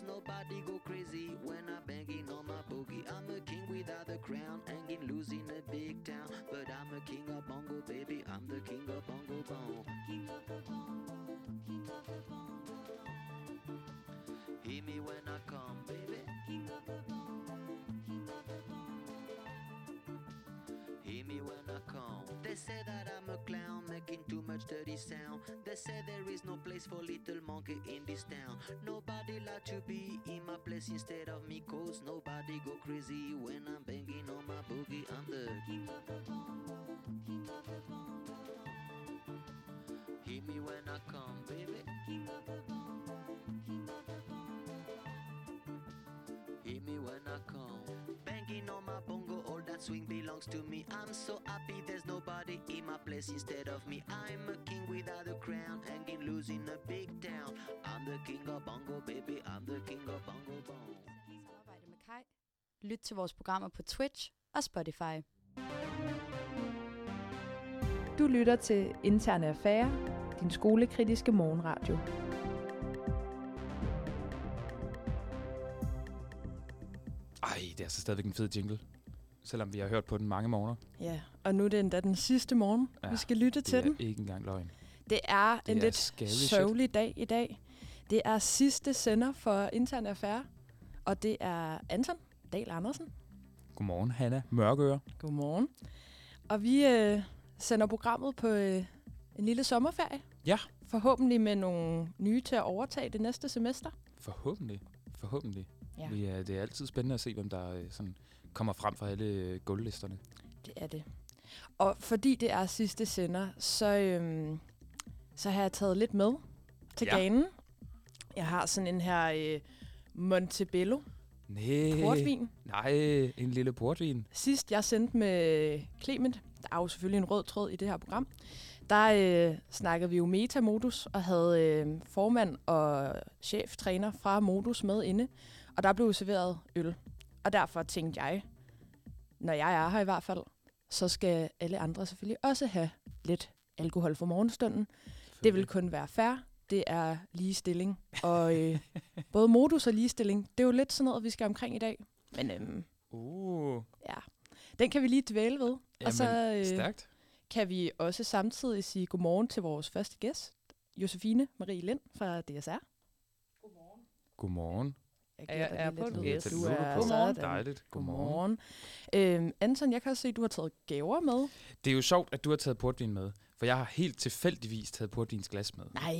nobody go crazy when I'm banging on my boogie. I'm a king without a crown, hanging loose in a big town. But I'm a king of bongo, baby. I'm the king of bongo bong. King of the bongo, say that I'm a clown, making too much dirty sound. They say there is no place for little monkey in this town. Nobody like to be in my place instead of me, cause nobody go crazy when I'm banging on my boogie. I'm the king of the bongo, king of the bongo. Hear me when I come, baby. King of the bongo, king of the bongo. Hear me when I come. Swing belongs to me. I'm so happy there's nobody in my place instead of me. I'm a king without a crown, hanging loose in a big town. I'm the king of bongo, baby. I'm the king of bongo bong. Samarbejde med Kai. Lyt til vores programmer på Twitch og Spotify. Du lytter til Interne Affære, din skolekritiske morgenradio. Ej, det er så stadigvæk en fed jingle. Selvom vi har hørt på den mange morgener. Ja, og nu er det endda den sidste morgen, ja, vi skal lytte Det til er den. ikke engang løgn. Det er Det en er lidt sørgelig dag i dag. Det er sidste sender for Interne Affære, og det er Anton Dahl Andersen. Godmorgen, Hanna Mørkøre. Godmorgen. Og vi øh, sender programmet på øh, en lille sommerferie. Ja. Forhåbentlig med nogle nye til at overtage det næste semester. Forhåbentlig. Forhåbentlig. Ja. Vi er, det er altid spændende at se, hvem der øh, sådan kommer frem fra alle øh, gulvlisterne. Det er det. Og fordi det er sidste sender, så, øhm, så har jeg taget lidt med til Ja. ganen. Jeg har sådan en her øh, Montebello Nej. portvin. Nej, en lille portvin. Sidst jeg sendte med Clement, der er jo selvfølgelig en rød tråd i det her program, der øh, snakkede vi jo metamodus og havde øh, formand og cheftræner fra Modus med inde. Og der blev serveret øl. Og derfor tænkte jeg, når jeg er her i hvert fald, så skal alle andre selvfølgelig også have lidt alkohol for morgenstunden. Det vil kun være fair. Det er ligestilling. Og øh, både modus og ligestilling, det er jo lidt sådan noget, vi skal omkring i dag. Men øhm, Uh, ja, den kan vi lige dvæle ved. jamen, og så øh, stærkt. kan vi også samtidig sige godmorgen til vores første gæst, Josefine Marie Lind fra DSR. Godmorgen. Jeg Er er på lyd. Yes. Du Godmorgen. er Godmorgen. Dejligt. Godmorgen. Godmorgen. Øhm, Anton, jeg kan også se, at du har taget gaver med. Det er jo sjovt, at du har taget portvin med. For jeg har helt tilfældigvis taget portvinsglas med. Nej.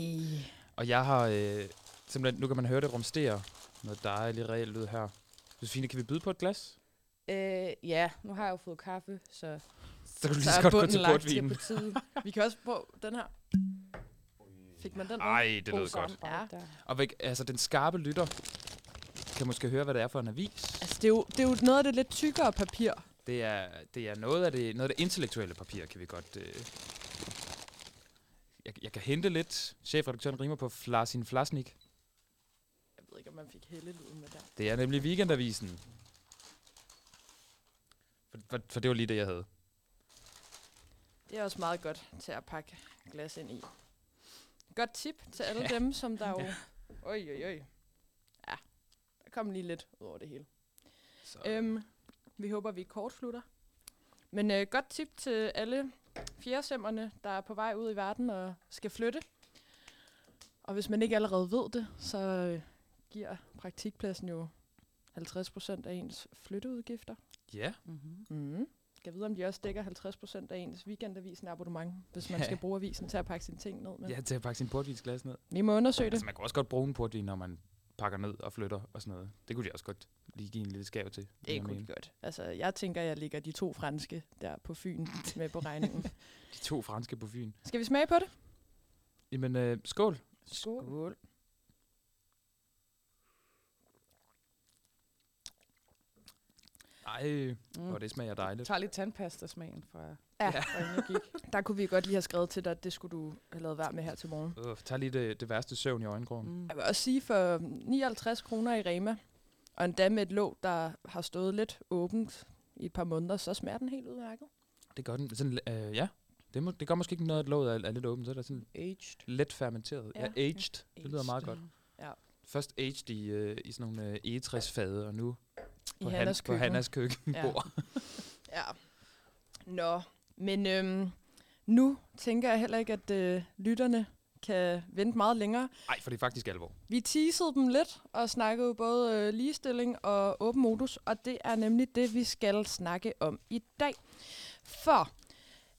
Og jeg har øh, simpelthen, nu kan man høre det rumstere. Noget dejligt reelt ud her. Josefine, kan vi byde på et glas? Øh, ja, nu har jeg jo fået kaffe, så, Så kan du lige Så så godt gå til portvinen. på. Vi kan også prøve den her. Fik man den med? Ej, det lød God godt. der. Og væk, altså, den skarpe lytter kan måske høre, hvad det er for en avis. Altså, det er, jo, det er jo noget af det lidt tykkere papir. Det er, det er noget, af det, noget af det intellektuelle papir, kan vi godt... Øh. Jeg, jeg kan hente lidt. Chefredaktøren rimer på Flasin Flasnik. Jeg ved ikke, om man fik hellelyden med der. Det er nemlig Weekendavisen. For, for, for det var lige det, jeg havde. Det er også meget godt til at pakke glas ind i. Godt tip til alle Ja. dem, som der jo... Oj, oj, oj. Ja, kom lige lidt ud over det hele. Så, Øhm, vi håber, vi kort slutter. Men øh, godt tip til alle fjersemmerne, der er på vej ud i verden og skal flytte. Og hvis man ikke allerede ved det, så øh, giver praktikpladsen jo 50% af ens flytteudgifter. ja, Mm-hmm. Mm. Skal vide, om de også dækker 50% af ens weekendavisen abonnement, hvis man Ja. skal bruge avisen til at pakke sine ting ned med. ja til at pakke sin portvinsglas ned. Vi må undersøge det. Altså, man kan også godt bruge en portvin, når man pakker ned og flytter og sådan noget. Det kunne de også godt lige give en lille skæv til. Det kunne de godt. Altså, jeg tænker, jeg ligger de to franske der på Fyn med på regningen. De to franske på Fyn. Skal vi smage på det? Jamen, øh, skål. Skål. Skål. Ej, Mm. hvor det smager Jeg dejligt. tager lidt tandpasta-smagen fra, Ja. fra inden jeg gik. Der kunne vi godt lige have skrevet til dig, at det skulle du have lavet være med her til morgen. Uh, tag lige det, det værste søvn i øjenkrogen. Mm. Mm. Jeg vil også sige, for 59 kroner i Rema, og endda med et låg, der har stået lidt åbent i et par måneder, så smager den helt udmærket. Det gør den. Sådan, øh, ja, det, må, det gør måske ikke noget, at låget er, er lidt åbent. Så er det sådan Aged. let fermenteret. Ja, Ja. aged. Det lyder meget godt. Ja. først aged i, øh, i sådan nogle øh, egetræsfade, og nu på, Hannas på køkken. Hannas køkkenbord. Ja. Nå, men øhm, nu tænker jeg heller ikke, at øh, lytterne kan vente meget længere. Nej, for det er faktisk alvor. Vi teasede dem lidt og snakkede både øh, ligestilling og åben modus, og det er nemlig det, vi skal snakke om i dag. For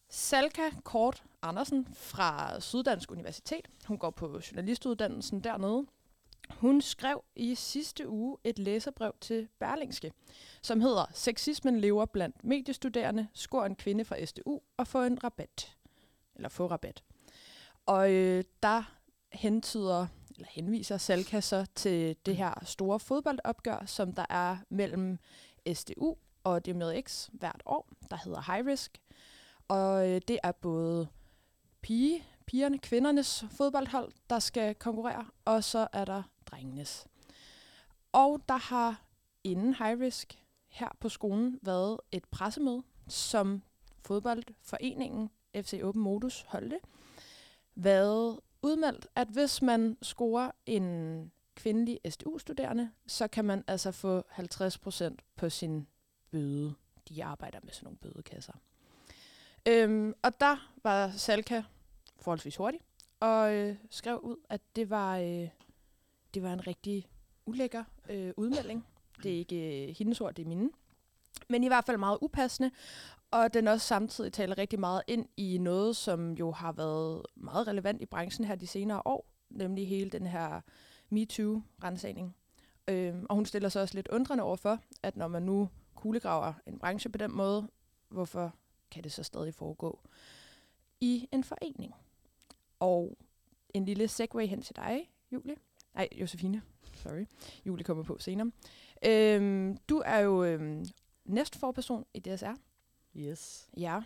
Salka Kort Andersen fra Syddansk Universitet, hun går på journalistuddannelsen dernede, hun skrev i sidste uge et læserbrev til Berlingske, som hedder Sexismen lever blandt mediestuderende, skor en kvinde fra SDU og få en rabat. Eller få rabat. Og øh, der hentyder, eller henviser Salka så til det her store fodboldopgør, som der er mellem SDU og DMX hvert år, der hedder High Risk. Og øh, det er både pige, pigerne, kvindernes fodboldhold, der skal konkurrere, og så er der drengenes. Og der har inden High Risk her på skolen været et pressemøde, som fodboldforeningen FC Open Modus holdte, været udmeldt, at hvis man scorer en kvindelig SDU-studerende, så kan man altså få 50% på sin bøde. De arbejder med sådan nogle bødekasser. Øhm, og der var Salka forholdsvis hurtig, og øh, skrev ud, at det var, øh, det var en rigtig ulækker øh, udmelding. Det er ikke øh, hendes ord, det er mine. Men i hvert fald meget upassende, og den også samtidig taler rigtig meget ind i noget, som jo har været meget relevant i branchen her de senere år, nemlig hele den her MeToo-rensagning. Øh, og hun stiller sig også lidt undrende overfor, at når man nu kuglegraver en branche på den måde, hvorfor kan det så stadig foregå i en forening? Og en lille segue hen til dig, Julie. Nej, Josefine. Sorry. Julie kommer på senere. Øhm, du er jo øhm, næstforperson i DSR. Yes. Ja,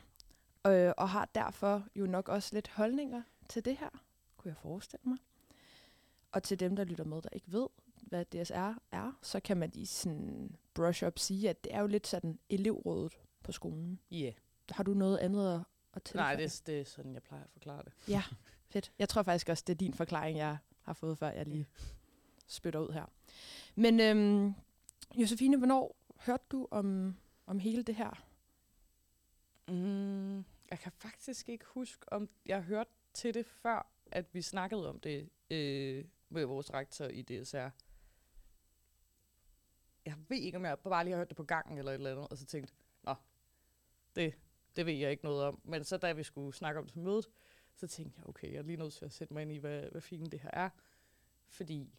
øh, og har derfor jo nok også lidt holdninger til det her, kunne jeg forestille mig. Og til dem, der lytter med, der ikke ved, hvad DSR er, så kan man lige sådan brush up sige, at det er jo lidt sådan elevrådet på skolen. Ja. Yeah. Har du noget andet at, at tilføje? Nej, det, er- det er sådan, jeg plejer at forklare det. Fedt. Jeg tror faktisk også, det er din forklaring, jeg har fået, før jeg lige spytter ud her. Men øhm, Josefine, hvornår hørte du om, om hele det her? Mm, jeg kan faktisk ikke huske, om jeg hørte til det før, at vi snakkede om det øh, med vores rektor i DSR. Jeg ved ikke, om jeg bare lige har hørt det på gangen eller et eller andet, og så tænkte, nå, det, det ved jeg ikke noget om. Men så da vi skulle snakke om det til mødet, så tænkte jeg, okay, jeg er lige nødt til at sætte mig ind i, hvad, hvad fint det her er. Fordi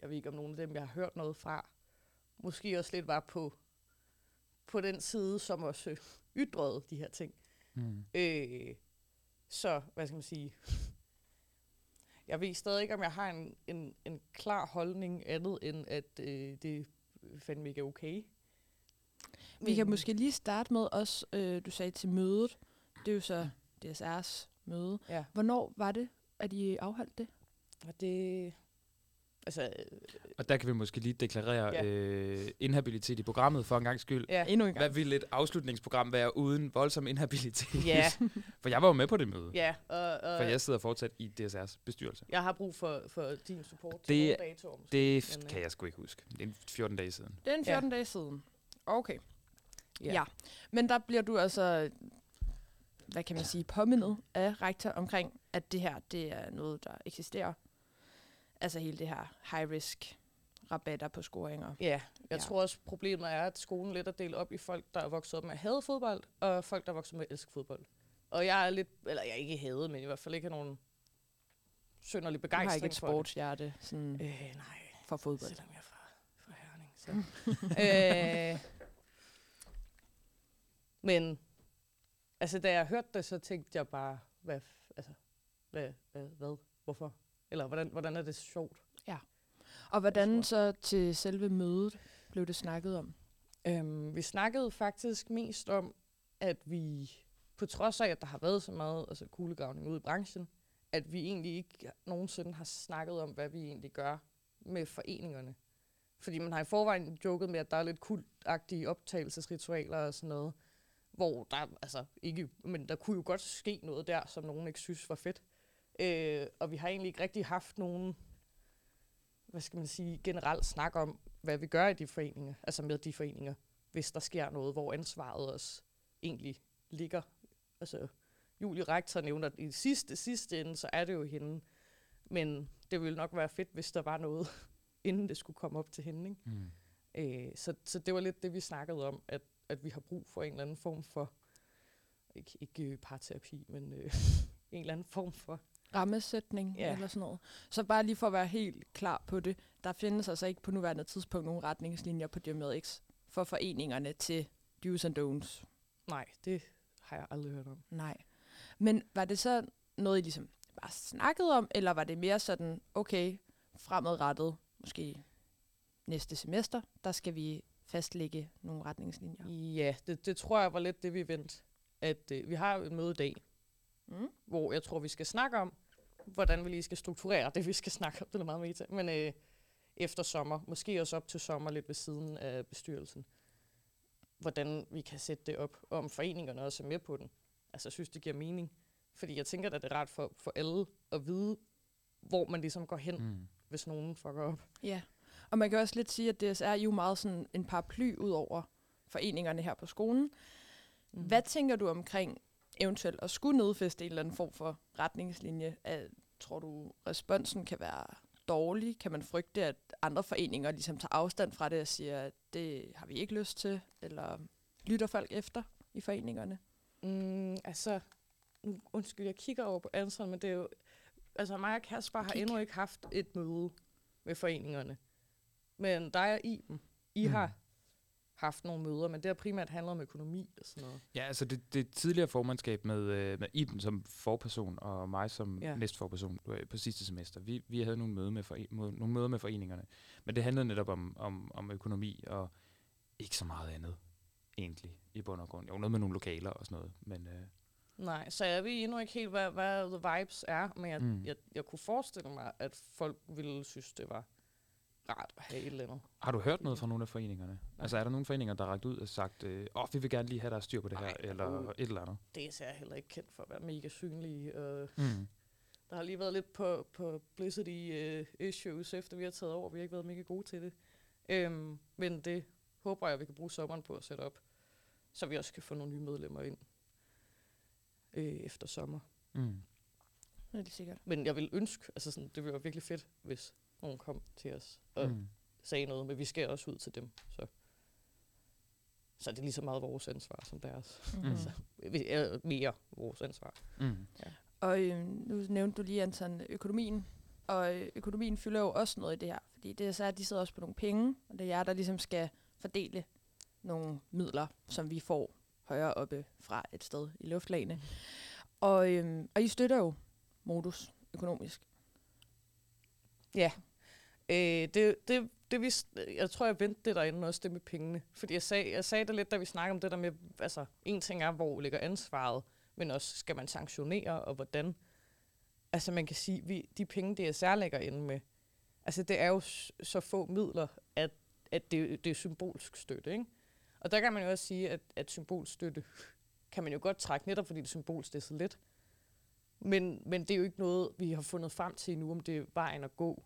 jeg ved ikke, om nogen af dem, jeg har hørt noget fra, måske også lidt var på, på den side, som også ytrede de her ting. Mm. Øh, så, hvad skal man sige? Jeg ved stadig ikke, om jeg har en, en, en klar holdning andet, end at øh, det fandme ikke er okay. Vi kan Men- måske lige starte med også, øh, du sagde til mødet. Det er jo så DSR's møde. Ja, Hvornår var det, at I afholdt det? og det... Altså, øh, Og der kan vi måske lige deklarere Ja. øh, inhabilitet i programmet for en gang skyld. ja. Endnu en gang. Hvad ville et afslutningsprogram være uden voldsom inhabilitet? Ja, For jeg var jo med på det møde. ja, og, og For jeg sidder fortsat i DSR's bestyrelse. jeg har brug for, for din support til Det- datoer måske. Det Men, øh, kan jeg sgu ikke huske. Det er 14 dage siden. Det er en Ja. 14 dage siden. Okay. Ja. Ja. Men der bliver du altså, hvad kan man sige, påmindet af rektor omkring, at det her, det er noget, der eksisterer. Altså hele det her high risk rabatter på scoringer. Ja, jeg Ja. tror også, problemet er, at skolen lidt er delt op i folk, der er vokset op med at hade fodbold, og folk, der er vokset op med at elske fodbold. Og jeg er lidt, eller jeg er ikke hade, men i hvert fald ikke har nogen sønderlig Du har begejstring ikke et for sportshjerte sådan, Øh, nej, for fodbold. selvom jeg er fra, fra Herning. Så. øh, men, altså da jeg hørte det, så tænkte jeg bare, hvad, altså, hvad, hvad, hvad, hvorfor? Eller hvordan, hvordan er det sjovt? Og hvordan så til selve mødet blev det snakket om? Øhm, vi snakkede faktisk mest om, at vi, på trods af, at der har været så meget altså, kuglegravning ude i branchen, at vi egentlig ikke nogensinde har snakket om, hvad vi egentlig gør med foreningerne. Fordi man har i forvejen joket med, at der er lidt kultagtige optagelsesritualer og sådan noget, hvor der, altså ikke, men der kunne jo godt ske noget der, som nogen ikke synes var fedt. Øh, og vi har egentlig ikke rigtig haft nogen, hvad skal man sige, generelt snak om, hvad vi gør i de foreninger, altså med de foreninger, hvis der sker noget, hvor ansvaret også egentlig ligger. Altså, Julie Rektor nævner, at i sidste, sidste ende, så er det jo hende. Men det ville nok være fedt, hvis der var noget, inden det skulle komme op til hende. Ikke? Mm. Øh, så, så det var lidt det, vi snakkede om, at, at vi har brug for en eller anden form for, ikke, ikke øh, parterapi, men øh, en eller anden form for rammesætning Ja. eller sådan noget. Så bare lige for at være helt klar på det, der findes altså ikke på nuværende tidspunkt nogen retningslinjer på DMX for foreningerne til do's and don'ts. Nej, det har jeg aldrig hørt om. Nej. Men var det så noget, I ligesom bare snakkede om, eller var det mere sådan, okay, fremadrettet, måske næste semester, der skal vi fastlægge nogle retningslinjer? Ja, det, det tror jeg var lidt det, vi vendte. At øh, vi har jo et møde i dag, Mm. hvor jeg tror, vi skal snakke om, hvordan vi lige skal strukturere det, vi skal snakke om. Det er meget meta. Men øh, efter sommer, måske også op til sommer, lidt ved siden af bestyrelsen, hvordan vi kan sætte det op, og om foreningerne også er med på den. Altså, jeg synes, det giver mening. Fordi jeg tænker, at det er rart for, for alle at vide, hvor man ligesom går hen, mm. Hvis nogen fucker op. Ja, og man kan også lidt sige, at DSR er jo meget sådan en paraply ud over foreningerne her på skolen. Mm. Hvad tænker du omkring eventuelt at skulle nedfeste en eller anden form for retningslinje? Er, tror du, responsen kan være dårlig? Kan man frygte, at andre foreninger ligesom tager afstand fra det og siger, at det har vi ikke lyst til? Eller lytter folk efter i foreningerne? Mm, altså, nu- undskyld, jeg kigger over på ansvaret, men det er jo... Altså, mig og Kasper har Kig. endnu ikke haft et møde med foreningerne. Men dig og Iben, I Mm. mm. har haft nogle møder, men det har primært handlet om økonomi og sådan noget. Ja, altså det, det tidligere formandskab med, øh, med Iben som forperson og mig som Ja. næstforperson øh, på sidste semester, vi, vi havde nogle, møde med fore, må- nogle møder med foreningerne. Men det handlede netop om, om, om økonomi og ikke så meget andet, egentlig, i bund og grund. Jo, noget med nogle lokaler og sådan noget, men øh, Nej, så jeg ved endnu ikke helt, hvad, hvad the vibes er, men jeg, Mm. mm. jeg, jeg kunne forestille mig, at folk ville synes, det var rart at have et eller andet. har du hørt noget fra nogle af foreningerne? Altså er der nogle foreninger, der har rakt ud og sagt, øh, åh, vi vil gerne lige have der er styr på det her, Nej, eller uh. et eller andet? Det er heller ikke kendt for at være mega synlige. Og Mm. Der har lige været lidt på publicity uh, issues, efter vi har taget over. Vi har ikke været mega gode til det. Um, men det håber jeg, vi kan bruge sommeren på at sætte op, så vi også kan få nogle nye medlemmer ind øh, efter sommer. Mm. Helt sikkert. Men jeg vil ønske, altså sådan, det ville være virkelig fedt, hvis nogen kom til os og mm. Sagde noget, men vi skal også ud til dem. Så, så er det lige så meget vores ansvar som deres. Mm. Altså, vi er mere vores ansvar. Mm. Og øh, nu nævnte du lige, Anton, økonomien. Og øh, økonomien fylder jo også noget i det her. Fordi det er så, at de sidder også på nogle penge, og det er jer, der ligesom skal fordele nogle midler, som vi får højere oppe fra et sted i luftlagene. Og, øh, og I støtter jo modus økonomisk. Ja. Øh, det, det, det vi, jeg tror, jeg vendte det derinde også, det med pengene. Fordi jeg sagde, jeg sagde det lidt, da vi snakkede om det der med, altså, en ting er, hvor ligger ansvaret, men også, skal man sanktionere, og hvordan? Altså, man kan sige, vi, de penge, DSR lægger inde med, altså, det er jo så få midler, at, at det, det er symbolsk støtte, ikke? Og der kan man jo også sige, at, at symbolstøtte kan man jo godt trække, netop fordi det er symbolsk, det er så lidt. Men, men det er jo ikke noget, vi har fundet frem til endnu, om det er vejen at gå.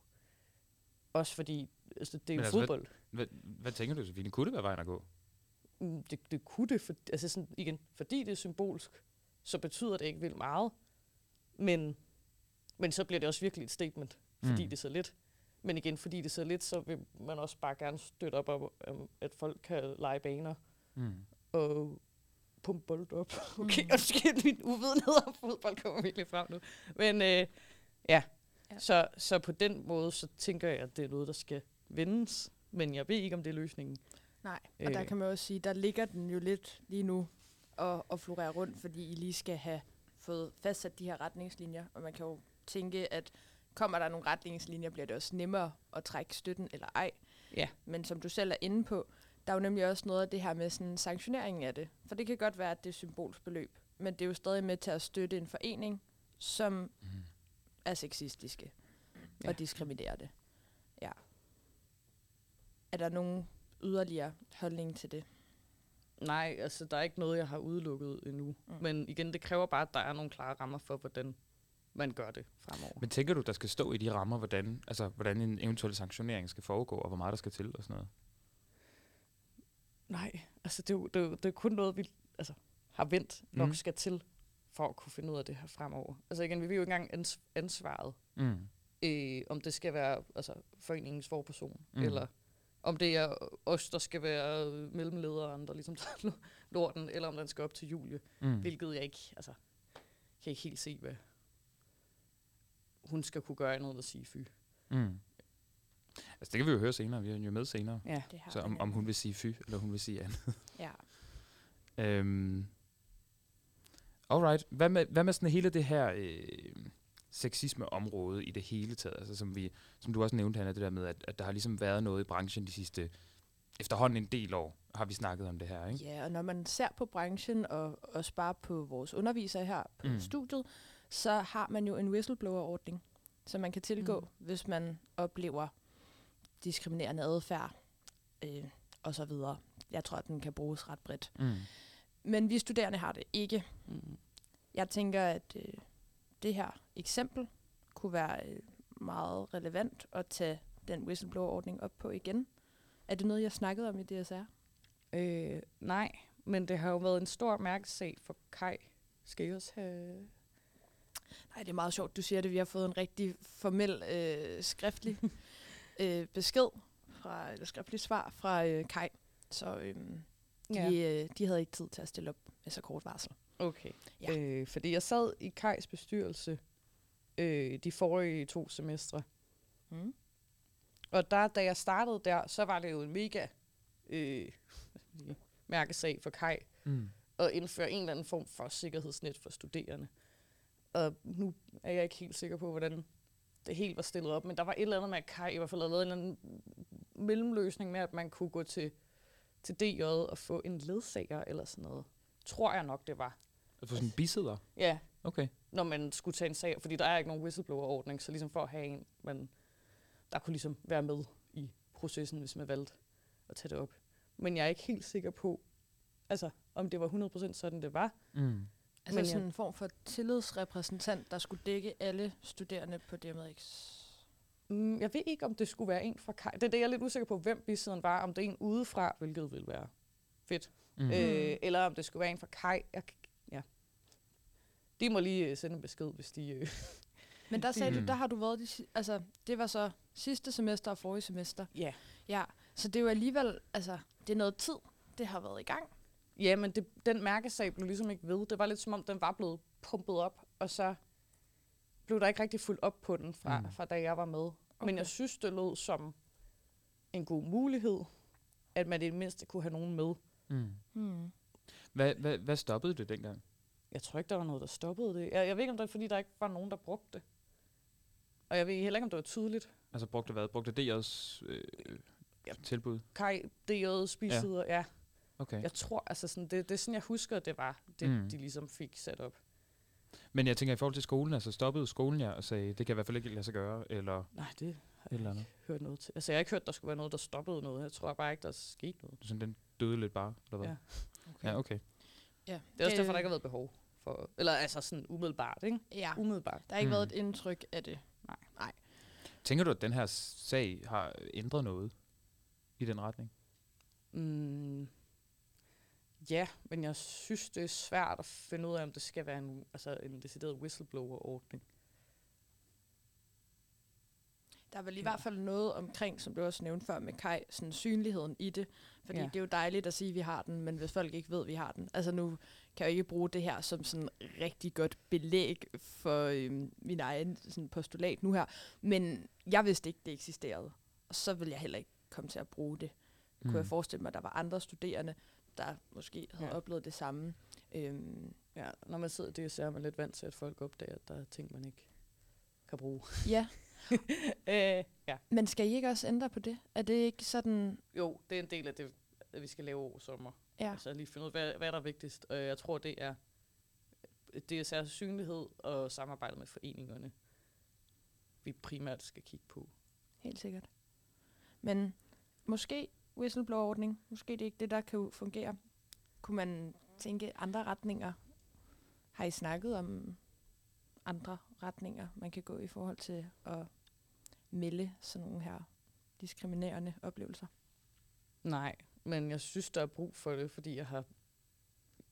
Også fordi altså, det er jo Men altså, hvad- fodbold. Hvad, hvad tænker du, Sofie? Kunne det være vejen at gå? Mm, Det, det kunne det, for, altså sådan, igen, fordi det er symbolsk, så betyder det ikke vildt meget. Men, men så bliver det også virkelig et statement, fordi Mm. det er så lidt. Men igen, fordi det er så lidt, så vil man også bare gerne støtte op om, um, at folk kan lege baner Mm. og pumpe bold op. Okay, Mm. mm. undskyld, min uvidenhed om fodbold kommer virkelig frem nu. Men øh, ja, Ja. Så, så på den måde, så tænker jeg, at det er noget, der skal vendes. Men jeg ved ikke, om det er løsningen. Nej, og der Øh. kan man også sige, der ligger den jo lidt lige nu og, og florerer rundt, fordi I lige skal have fået fastsat de her retningslinjer. Og man kan jo tænke, at kommer der nogle retningslinjer, bliver det også nemmere at trække støtten eller ej. Ja. Men som du selv er inde på, der er jo nemlig også noget af det her med sådan sanktioneringen af det. For det kan godt være, at det er symbolsk beløb, men det er jo stadig med til at støtte en forening, som Mm. Er sexistiske Ja. og diskriminerer det. Ja. Er der nogen yderligere holdning til det? Nej, altså der er ikke noget, jeg har udelukket endnu. Mm. Mm. Men igen, det kræver bare, at der er nogle klare rammer for, hvordan man gør det fremover. Men tænker du, der skal stå i de rammer, hvordan, altså, hvordan en eventuel sanktionering skal foregå, og hvor meget der skal til og sådan noget? Nej, altså det er, jo, det, er jo, det er kun noget, vi altså, har vendt nok Mhm. skal til, for at kunne finde ud af det her fremover. Altså igen, vi vil jo ikke engang ans- ansvaret, Mm. øh, om det skal være altså, foreningens forperson, mm. eller om det er os, der skal være mellemlederen, der ligesom tager lorten, eller om den skal op til Julie, Mm. hvilket jeg ikke, altså, kan ikke helt se, hvad hun skal kunne gøre andet end at sige fy. Mm. Altså, det kan vi jo høre senere. Vi er jo med senere. Ja. Det har Så om, om hun vil sige fy, eller hun vil sige andet. Ja. Øhm. Alright. Hvad med, hvad med sådan hele det her øh, sexisme-område i det hele taget? Altså, som, vi, som du også nævnte, Hanna, det der med, at, at der har ligesom været noget i branchen de sidste efterhånden en del år, har vi snakket om det her, ikke? Ja, og når man ser på branchen og også bare på vores undervisere her på Mm. studiet, så har man jo en whistleblower-ordning, som man kan tilgå, mm. hvis man oplever diskriminerende adfærd øh, og så videre. Jeg tror, at den kan bruges ret bredt. Mm. Men vi studerende har det ikke. Mm. Jeg tænker, at øh, det her eksempel kunne være øh, meget relevant at tage den whistleblower-ordning op på igen. Er det noget, jeg snakkede om i DSR? Øh, nej, men det har jo været en stor mærkesag for Kai. Skal I også have... Nej, det er meget sjovt, du siger det. Vi har fået en rigtig formel øh, skriftlig øh, besked, fra, eller skriftlig svar fra øh, Kai. Så øh, de, øh, de havde ikke tid til at stille op med så kort varsel. Okay. Ja. Ja. Øh, fordi jeg sad i Kajs bestyrelse øh, de forrige to semestre. Mm. Og der, da jeg startede der, så var det jo en mega øh, hvad skal man sige, mærkesag for Kai Mm. at indføre en eller anden form for sikkerhedsnet for studerende. Og nu er jeg ikke helt sikker på, hvordan det helt var stillet op, men der var et eller andet med, at Kai i hvert fald havde lavet en eller anden mellemløsning med, at man kunne gå til, til DJ og få en ledsager eller sådan noget. Tror jeg nok, det var. For sådan en bisidder? Ja, Okay. når man skulle tage en sag, fordi der er ikke nogen whistleblower-ordning, så ligesom for at have en, man, der kunne ligesom være med i processen, hvis man valgte at tage det op. Men jeg er ikke helt sikker på, altså, om det var 100% sådan, det var. Mm. Altså Men sådan jeg- en form for tillidsrepræsentant, der skulle dække alle studerende på DMX. Mm, jeg ved ikke, om det skulle være en fra Kai. Det er det, jeg er lidt usikker på, hvem bisiden var. Om det er en udefra, hvilket ville være fedt. Mm. Øh, eller om det skulle være en fra Kai. Jeg, ja. De må lige øh, sende en besked, hvis de... Øh, Men der sagde Mm. du, der har du været, de, altså det var så sidste semester og forrige semester. ja. Ja, så det er jo alligevel, altså det er noget tid, det har været i gang. Ja, men det, den mærkesag blev ligesom ikke ved. Det var lidt som om, den var blevet pumpet op, og så blev der ikke rigtig fuldt op på den, fra, Mm. mm. fra da jeg var med. Okay. Men jeg synes, det lød som en god mulighed, at man i det mindste kunne have nogen med. Mm. Hmm. Hvad, hvad, hvad stoppede det dengang? Jeg tror ikke, der var noget, der stoppede det. Jeg, jeg ved ikke, om det er, fordi der ikke var nogen, der brugte det. Og jeg ved heller ikke, om det var tydeligt. Altså brugte hvad? Brugte DJ's øh, Ja. tilbud? Kai, DJ, spisider, ja. ja. Okay. Jeg tror, altså sådan, det, det er sådan, jeg husker, det var det, Mm. mm. de ligesom fik sat op. Men jeg tænker i forhold til skolen, altså stoppede skolen jer og sagde, det kan i hvert fald ikke lade sig gøre, eller Nej, det har eller jeg ikke hørt noget til. Altså, jeg har ikke hørt, der skulle være noget, der stoppede noget. Jeg tror bare ikke, der skete noget. Sådan, den døde lidt bare, eller hvad? Ja. Okay. Ja, okay. Ja, Det er også derfor, der ikke har været behov for... Eller altså sådan umiddelbart, ikke? Ja, Umiddelbart. der har ikke Mm. været et indtryk af det. Tænker du, at den her sag har ændret noget i den retning? Mm. Ja, men jeg synes, det er svært at finde ud af, om det skal være en, altså en decideret whistleblower-ordning. Der er vel i hvert fald noget omkring, som du også nævnte før med Kai, sådan synligheden i det. Fordi Ja. det er jo dejligt at sige, at vi har den, men hvis folk ikke ved, at vi har den. Altså nu kan jeg jo ikke bruge det her som sådan rigtig godt belæg for øhm, min egen sådan postulat nu her. Men jeg vidste ikke, det eksisterede. Og så vil jeg heller ikke komme til at bruge det. Mm. Kunne jeg forestille mig, at der var andre studerende, der måske havde Ja. oplevet det samme. Øhm, Ja, når man sidder i det, så er man lidt vant til, at folk opdager, at der er ting, man ikke kan bruge. ja, øh, ja. men skal I ikke også ændre på det? Er det ikke sådan... Jo, det er en del af det, at vi skal lave over sommer. Ja. Altså lige finde ud af, hvad, hvad der er vigtigst. Og jeg tror, det er det er særlig synlighed og samarbejde med foreningerne, vi primært skal kigge på. Helt sikkert. Men måske whistleblower-ordning, måske det er ikke det, der kan fungere. Kunne man tænke andre retninger? Har I snakket om andre retninger, man kan gå i forhold til at melde sådan nogle her diskriminerende oplevelser? Nej, men jeg synes, der er brug for det, fordi jeg har...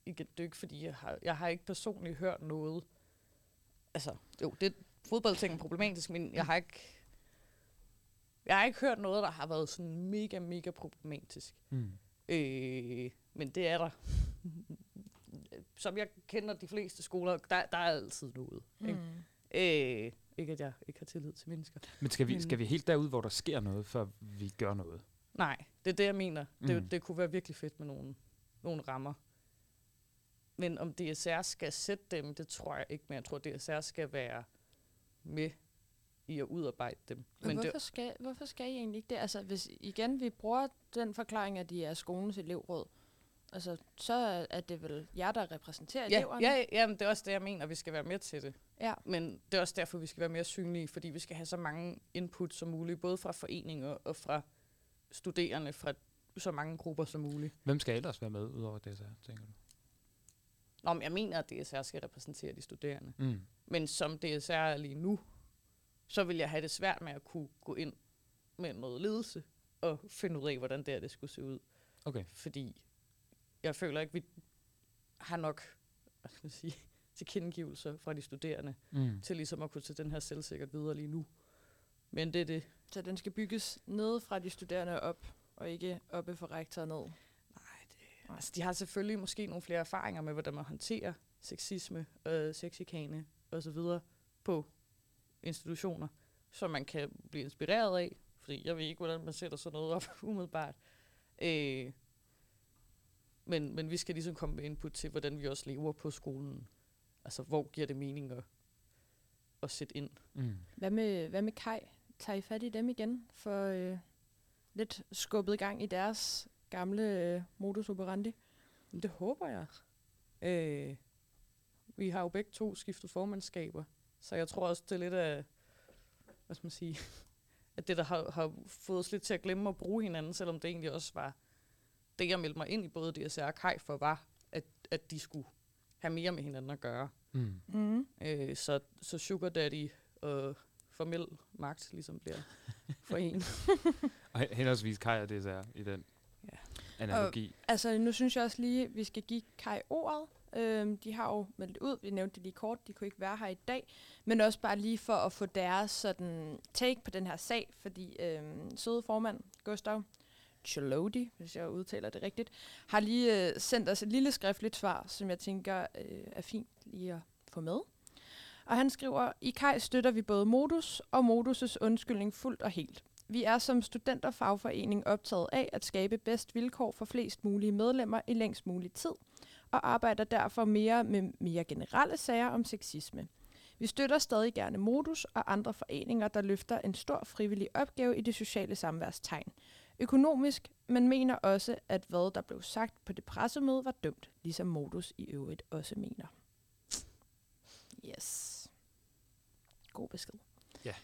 Ikke, det er ikke, fordi jeg har... Jeg har ikke personligt hørt noget... Altså, jo, det fodboldting er problematisk, men jeg har ikke... Jeg har ikke hørt noget, der har været sådan mega, mega problematisk. Mm. Øh, men det er der. Som jeg kender de fleste skoler, der, der er altid noget. Mm. Ikke? Øh, ikke at jeg ikke har tillid til mennesker. Men skal vi, Men- skal vi helt derud, hvor der sker noget, før vi gør noget? Nej, det er det, jeg mener. Mm. Det, Mm. det kunne være virkelig fedt med nogle, nogle rammer. Men om DSR skal sætte dem, det tror jeg ikke, men jeg tror, DSR skal være med i at udarbejde dem. Men Men hvorfor, det, skal, hvorfor skal I egentlig ikke det? Altså, hvis igen vi bruger den forklaring, at de er skolens elevråd, altså, så er- det vel jer, der repræsenterer ja, eleverne? ja, ja, men det er også det, jeg mener, vi skal være med til det. ja. Men det er også derfor, vi skal være mere synlige, fordi vi skal have så mange input som muligt, både fra foreninger og fra studerende fra så mange grupper som muligt. Hvem skal ellers være med, udover det, så, tænker du? Nå, men jeg mener, at DSR skal repræsentere de studerende. Mm. Men som DSR er lige nu, så vil jeg have det svært med at kunne gå ind med noget ledelse og finde ud af, hvordan det, her, det skulle se ud. Okay. Fordi jeg føler ikke, vi har nok hvad skal jeg sige, tilkendegivelser fra de studerende Mm. til ligesom at kunne tage den her selvsikkert videre lige nu. Men det er det. Så den skal bygges ned fra de studerende op, og ikke oppe fra rektor ned. Nej, det, altså, de har selvfølgelig måske nogle flere erfaringer med, hvordan man håndterer sexisme, øh, sexikane osv. på institutioner, som man kan blive inspireret af. Fordi jeg ved ikke, hvordan man sætter sådan noget op umiddelbart. Øh, men, men vi skal ligesom komme med input til, hvordan vi også lever på skolen. Altså, hvor giver det mening at, at sætte ind? Mm. Hvad med, hvad med Kai? Tager I fat i dem igen for øh, lidt skubbet gang i deres gamle øh, modus operandi? Det håber jeg. Øh, vi har jo begge to skiftet formandskaber, så jeg tror også, det er lidt af, hvad skal man sige, at det, der har, har fået os lidt til at glemme at bruge hinanden, selvom det egentlig også var det, jeg meldte mig ind i både DSR og Kai for, var, at, at de skulle have mere med hinanden at gøre. Mm. Mm. Øh, så, så Sugar Daddy og formel magt ligesom bliver for en. Og hen- henholdsvis Kaj og DSR i den analogi. Og, Altså, nu synes jeg også lige, at vi skal give Kai ordet. Øhm, de har jo meldt ud, vi nævnte det lige kort, de kunne ikke være her i dag, men også bare lige for at få deres sådan, take på den her sag, fordi øhm, søde formand, Gustav Chalodi, hvis jeg udtaler det rigtigt, har lige øh, sendt os et lille skriftligt svar, som jeg tænker øh, er fint lige at få med. Og han skriver, i Kai støtter vi både Modus og Modus' undskyldning fuldt og helt. Vi er som studenterfagforening optaget af at skabe bedst vilkår for flest mulige medlemmer i længst mulig tid, og arbejder derfor mere med mere generelle sager om sexisme. Vi støtter stadig gerne Modus og andre foreninger, der løfter en stor frivillig opgave i det sociale samværstegn. Økonomisk, men mener også, at hvad der blev sagt på det pressemøde var dømt, ligesom Modus i øvrigt også mener. Yes. God besked. Ja.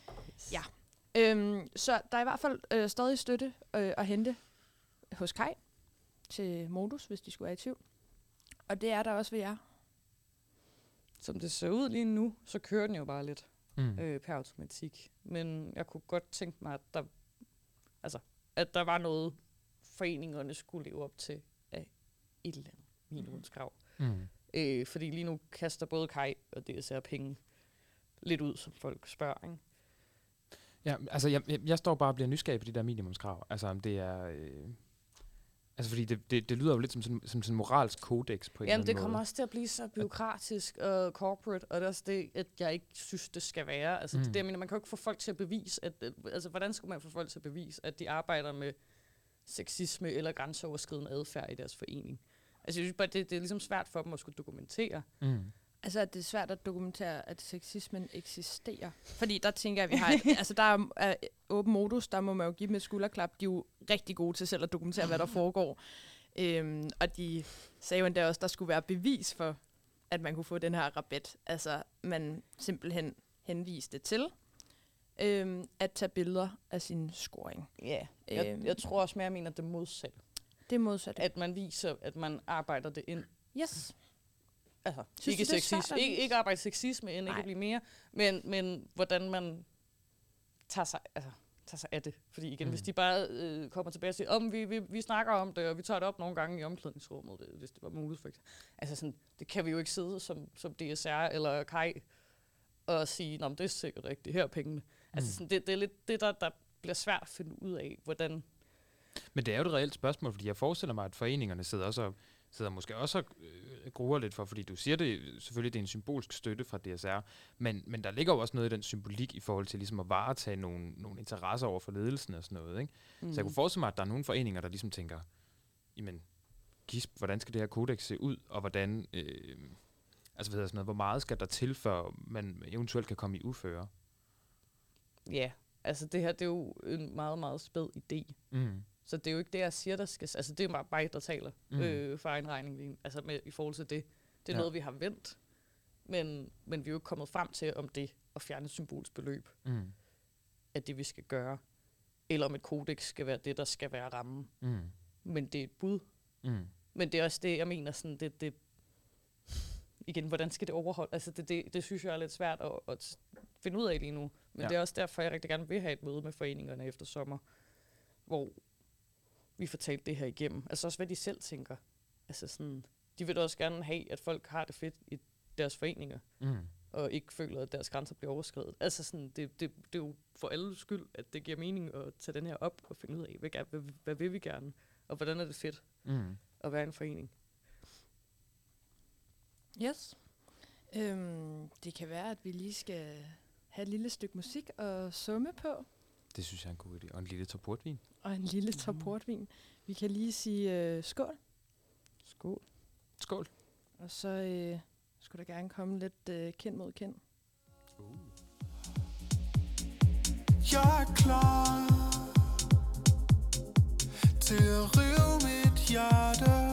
Ja. Øhm, så der er i hvert fald øh, stadig støtte øh, at hente hos Kai til Modus, hvis de skulle være i tvivl. Og det er der også ved jer. Som det ser ud lige nu, så kører den jo bare lidt. Mm. øh, per automatik. Men jeg kunne godt tænke mig, at der, altså, at der var noget, foreningerne skulle leve op til af et eller andet minimumskrav. Mm. Øh, fordi lige nu kaster både Kai og DSR penge lidt ud, som folk spørger. Ikke? Ja, altså jeg, jeg, jeg står bare og bliver nysgerrig på de der minimumskrav. Altså om det er... Øh, altså fordi det, det, det lyder jo lidt som sådan, som sådan en moralsk kodex på en Jamen, eller det anden kommer måde. også til at blive så byråkratisk og corporate, og det er også det, at jeg ikke synes, det skal være. Altså, mm. det, det, jeg mener, man kan jo ikke få folk til at bevise, at, at, altså, hvordan skulle man få folk til at bevise, at de arbejder med sexisme eller grænseoverskridende adfærd i deres forening? Altså, jeg synes bare, det, det er ligesom svært for dem at skulle dokumentere. Mm. Altså, at det er svært at dokumentere, at sexismen eksisterer. Fordi der tænker jeg, vi har... Et, altså, der er, er åben modus, der må man jo give dem et skulderklap. De er jo rigtig gode til selv at dokumentere, hvad der foregår. Øhm, og de sagde jo endda også, at der skulle være bevis for, at man kunne få den her rabat. Altså, man simpelthen henviste til øhm, at tage billeder af sin scoring. Ja, jeg, Øhm. jeg tror også mere, jeg mener det modsatte. Det er modsat. At man viser, at man arbejder det ind. Yes. Altså, Synes ikke, du, det svært sexis, at ikke, ikke arbejde sexisme end ikke Nej. at blive mere, men, men hvordan man tager sig, altså, tager sig af det. Fordi igen, mm. hvis de bare øh, kommer tilbage og siger, om vi, vi, vi snakker om det, og vi tager det op nogle gange i omklædningsrummet, det, hvis det var muligt for eksempel. Altså sådan, det kan vi jo ikke sidde som, som DSR eller Kai og sige, Nå, men det er sikkert rigtigt, her er pengene. Mm. Altså sådan, det, det er lidt det, der, der bliver svært at finde ud af, hvordan... Men det er jo et reelt spørgsmål, fordi jeg forestiller mig, at foreningerne sidder også og, sidder måske også og øh, gruer lidt for, fordi du siger det, selvfølgelig det er en symbolsk støtte fra DSR, men, men der ligger jo også noget i den symbolik i forhold til ligesom at varetage nogle, nogle interesser over for ledelsen og sådan noget. Ikke? Mm. Så jeg kunne forestille mig, at der er nogle foreninger, der ligesom tænker, jamen, gisp, hvordan skal det her kodex se ud, og hvordan, øh, altså hvad sådan noget, hvor meget skal der til, før man eventuelt kan komme i uføre? Ja, altså det her, det er jo en meget, meget spæd idé. Mm. Så det er jo ikke det, jeg siger, der skal... Altså, det er bare mig, der taler Mm. øh, for egen regning. lige- Altså, med, i forhold til det. Det er Ja. noget, vi har vendt. Men, men vi er jo ikke kommet frem til, om det at fjerne et symbolsk beløb Mm. er det, vi skal gøre. Eller om et kodex skal være det, der skal være rammen. Mm. Men det er et bud. Mm. Men det er også det, jeg mener, sådan, det, det, igen, hvordan skal det overholde? Altså, det, det, det synes jeg er lidt svært at, at finde ud af lige nu. Men ja. det er også derfor, jeg rigtig gerne vil have et møde med foreningerne efter sommer, hvor vi får talt det her igennem. Altså også, hvad de selv tænker. Altså sådan, de vil da også gerne have, at folk har det fedt i deres foreninger, Mm. og ikke føler, at deres grænser bliver overskrevet. Altså sådan, det, det, det er jo for alle skyld, at det giver mening at tage den her op og finde ud af, hvad, hvad, hvad vil vi gerne, og hvordan er det fedt Mm. at være en forening. Yes. Øhm, det kan være, at vi lige skal have et lille stykke musik og summe på, Det synes jeg er en god idé. Og en lille top portvin. og en lille top Mhm. portvin. Vi kan lige sige øh, skål, Skål. Skål. og så øh, skulle der gerne komme lidt øh, kind mod kind. Jeg er klar til at rive mit hjerte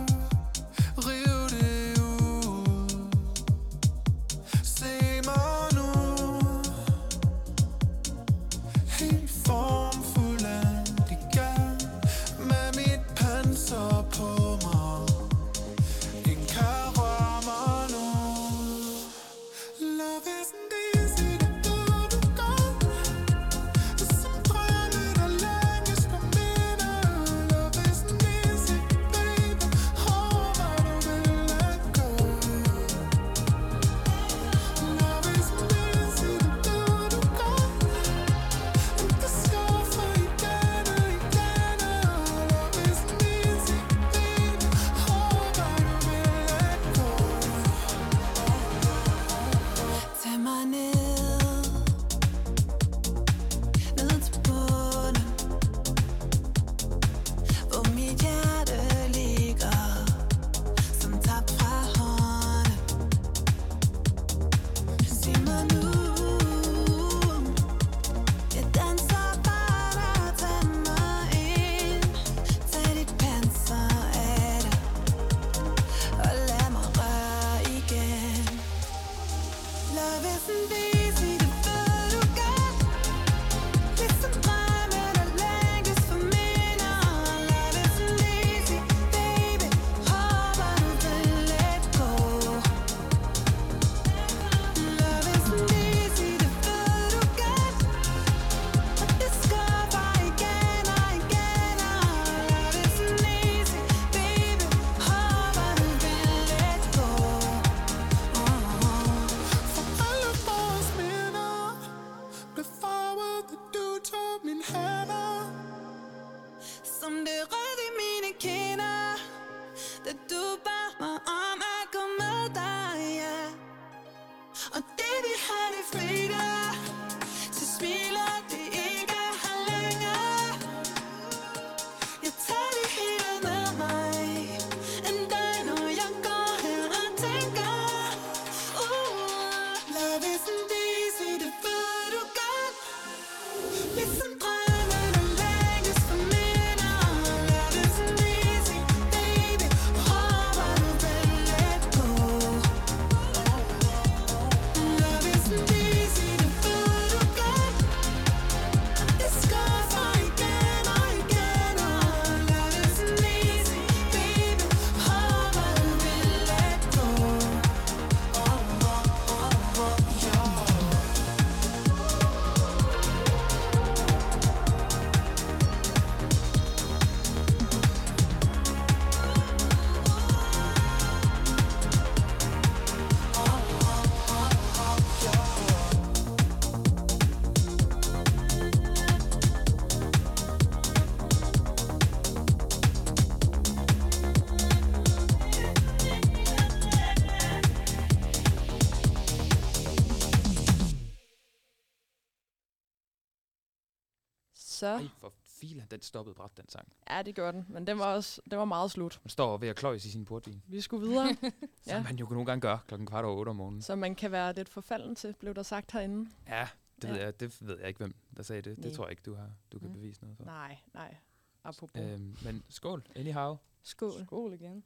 Så, Ej, for filan, den stoppede bræt, den sang. ja, det gør den. Men den var også den var meget slut. Man står ved at kløjes i sin portvin. Vi skulle videre, Som Ja. man jo nogle gange gør klokken kvart over otte om morgenen. så man kan være lidt forfalden til, blev der sagt herinde. Ja, det, Ja. Ved jeg, det ved jeg ikke, hvem der sagde det. Det Nej. tror jeg ikke, du, har, du kan Mm. bevise noget for. Nej, nej. Apropos. Øhm, men skål, anyhow. Skål. Skål igen.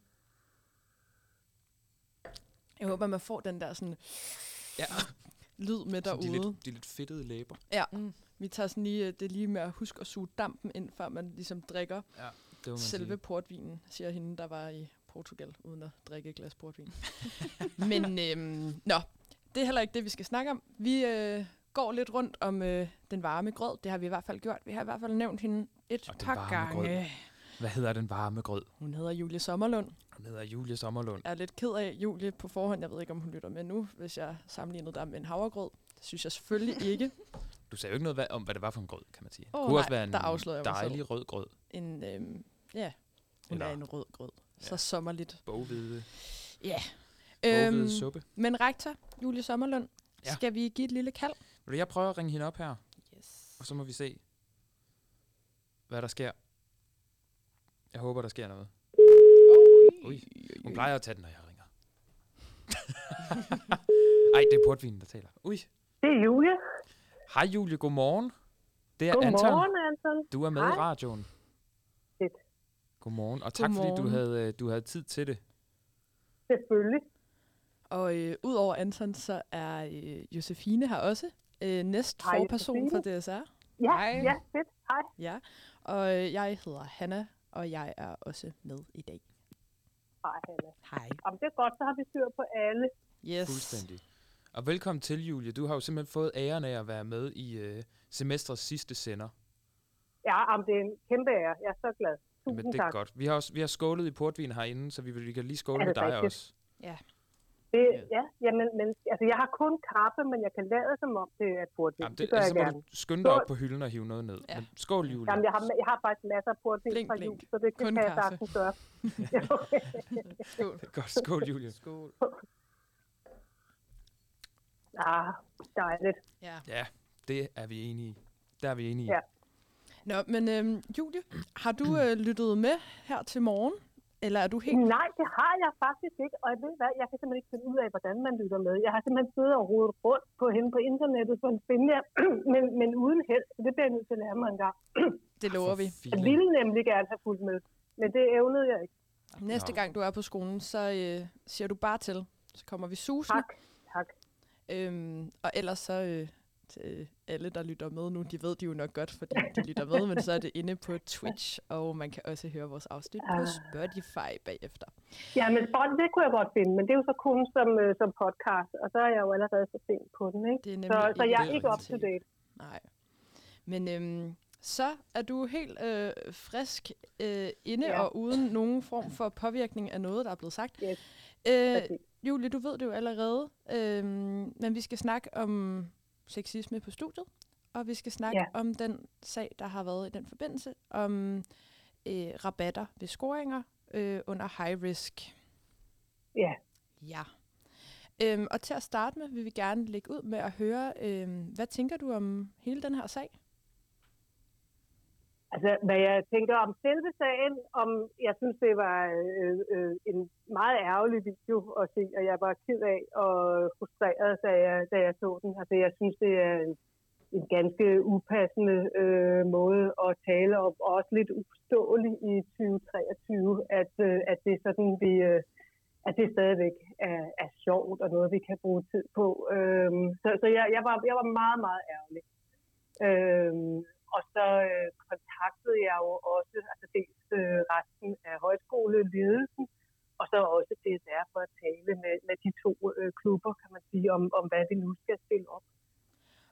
Jeg håber, man får den der sådan Ja, lyd med Sådan de, derude. lidt, de lidt fedtede læber. Ja, Mm. Vi tager sådan lige, øh, det er lige med at huske at suge dampen ind, før man ligesom drikker Ja, det man selve sige. portvinen, siger hende, der var i Portugal, uden at drikke et glas portvin. Men øhm, nå, det er heller ikke det, vi skal snakke om. Vi øh, går lidt rundt om øh, den varme grød. Det har vi i hvert fald gjort. Vi har i hvert fald nævnt hende et Og par varme grød. gange. Hvad hedder den varme grød? Hun hedder Julie Sommerlund. Hun hedder Julie Sommerlund. Jeg er lidt ked af Julie på forhånd. Jeg ved ikke, om hun lytter med nu, hvis jeg sammenlignede dig med en havregrød. Det synes jeg selvfølgelig ikke. Du sagde jo ikke noget hvad, om, hvad det var for en grød, kan man sige. Åh, Kunne også nej, være en der afslører jeg mig selv. dejlig rød grød. En, øhm, ja, hun Eller- er en rød grød. Så Ja. sommerligt. Boghvide, Ja. boghvide Øhm, suppe. men rektor, Julie Sommerlund, Ja. skal vi give et lille kald? Vil jeg prøver at ringe hende op her, Yes. og så må vi se, hvad der sker. Jeg håber, der sker noget. Ui, hun plejer at tage den, når jeg ringer. Ej, det er portvinen, der taler. Ui. Det er Julie. Hej Julie, godmorgen. Det er Anton. Godmorgen, Anton. Du er med i Hej. radioen. Fedt. Godmorgen. Og tak fordi du Godmorgen. havde, øh, du havde tid til det. Selvfølgelig. Og øh, udover Anton, så er øh, Josefine her også. Øh, næst Hej, forperson for DSR. Ja, Hej. ja, fedt. Hej. Ja. Og øh, jeg hedder Hanna, og jeg er også med i dag. Hej, Hanna. Hej. Jamen, det er godt, så har vi styr på alle. Yes. Fuldstændig. Og velkommen til, Julie. Du har jo simpelthen fået æren af at være med i øh, semestrets sidste sender. Ja, jamen, det er en kæmpe ære. Jeg er så glad. Tusind Men det er tak. godt. Vi har, også, vi har skålet i portvin herinde, så vi, vil- vi kan lige skåle Er med det dig rigtigt? også. Det, ja, jamen, men, altså, jeg har kun kaffe, men jeg kan lade som om, det er portvin. Jamen, det, det, gør ellers jeg så må gerne. du skynde dig op på hylden og hive noget ned. Ja. Men skål, Julie. Jamen, jeg har, jeg har faktisk masser af portvin Blink, fra blink. jul, så det kan, Kun kan jeg kaffe. sagtens gøre. Skål. Godt, skål, Julie. Skål. Ah, dejligt. Ja. Ja, det er vi enige i. Der er vi enige i. Ja. Nå, men øhm, Julie, har du øh, lyttet med her til morgen? Eller er du helt... Nej, det har jeg faktisk ikke, og jeg ved hvad, jeg kan simpelthen ikke finde ud af, hvordan man lytter med. Jeg har simpelthen siddet og rodet rundt på hende på internettet for at finde jer, men, men uden held, så det bliver jeg nødt til at lære mig en gang. Det lover vi. Jeg ville nemlig gerne have fulgt med, men det evnede jeg ikke. Næste gang du er på skolen, så øh, siger du bare til. Så kommer vi susende. Tak, tak. Øhm, og ellers så øh, til alle, der lytter med nu, de ved de jo nok godt, fordi de lytter med, men så er det inde på Twitch, og man kan også høre vores afsnit på Ah. Spotify bagefter. Ja, men spot, det kunne jeg godt finde, men det er jo så kun som, øh, som podcast, og så er jeg jo allerede så sent på den, ikke? Det er Så, så jeg er ikke up to date. Nej. Men øhm, så er du helt øh, frisk øh, inde Ja. og uden nogen form for påvirkning af noget, der er blevet sagt. Yes, Øh, præcis. Julie, du ved det jo allerede, øh, men vi skal snakke om sexisme på studiet, og vi skal snakke Ja. om den sag, der har været i den forbindelse, om øh, rabatter ved scoringer øh, under high risk. Ja. Ja. Øhm, og til at starte med, vil vi gerne lægge ud med at høre, øhm, hvad tænker du om hele den her sag? Altså, hvad jeg tænker om selve sagen, om jeg synes, det var øh, øh, en meget ærgerlig video at se, og jeg var ked af og frustreret, da jeg, da jeg så den. Altså, jeg synes, det er en, en ganske upassende øh, måde at tale om, og også lidt uforståelig i 2023, at, øh, at det er sådan, vi, øh, at det stadigvæk er, er sjovt og noget, vi kan bruge tid på. Øh, så så jeg, jeg, var, jeg var meget, meget ærgerlig. Øh, og så øh, kontaktede jeg jo også altså dels øh, resten af højskoleledelsen, og så også DSR for at tale med, med de to øh, klubber, kan man sige, om, om hvad vi nu skal stille op.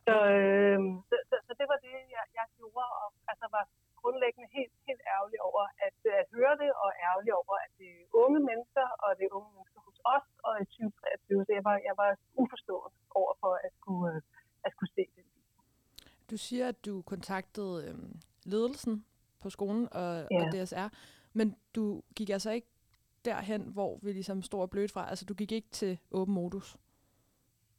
Så, øh, så, så, så det var det, jeg, jeg gjorde, og altså var grundlæggende helt, helt ærgerlig over at, at høre det, og ærgerlig over, at det er unge mennesker, og det er unge mennesker hos os, og i 2023, så jeg var, jeg var uforstående over for at skulle, øh, at skulle se det. Du siger, at du kontaktede øhm, ledelsen på skolen og, Ja. og DSR, men du gik altså ikke derhen, hvor vi ligesom stod og blødt fra. Altså, du gik ikke til åben modus.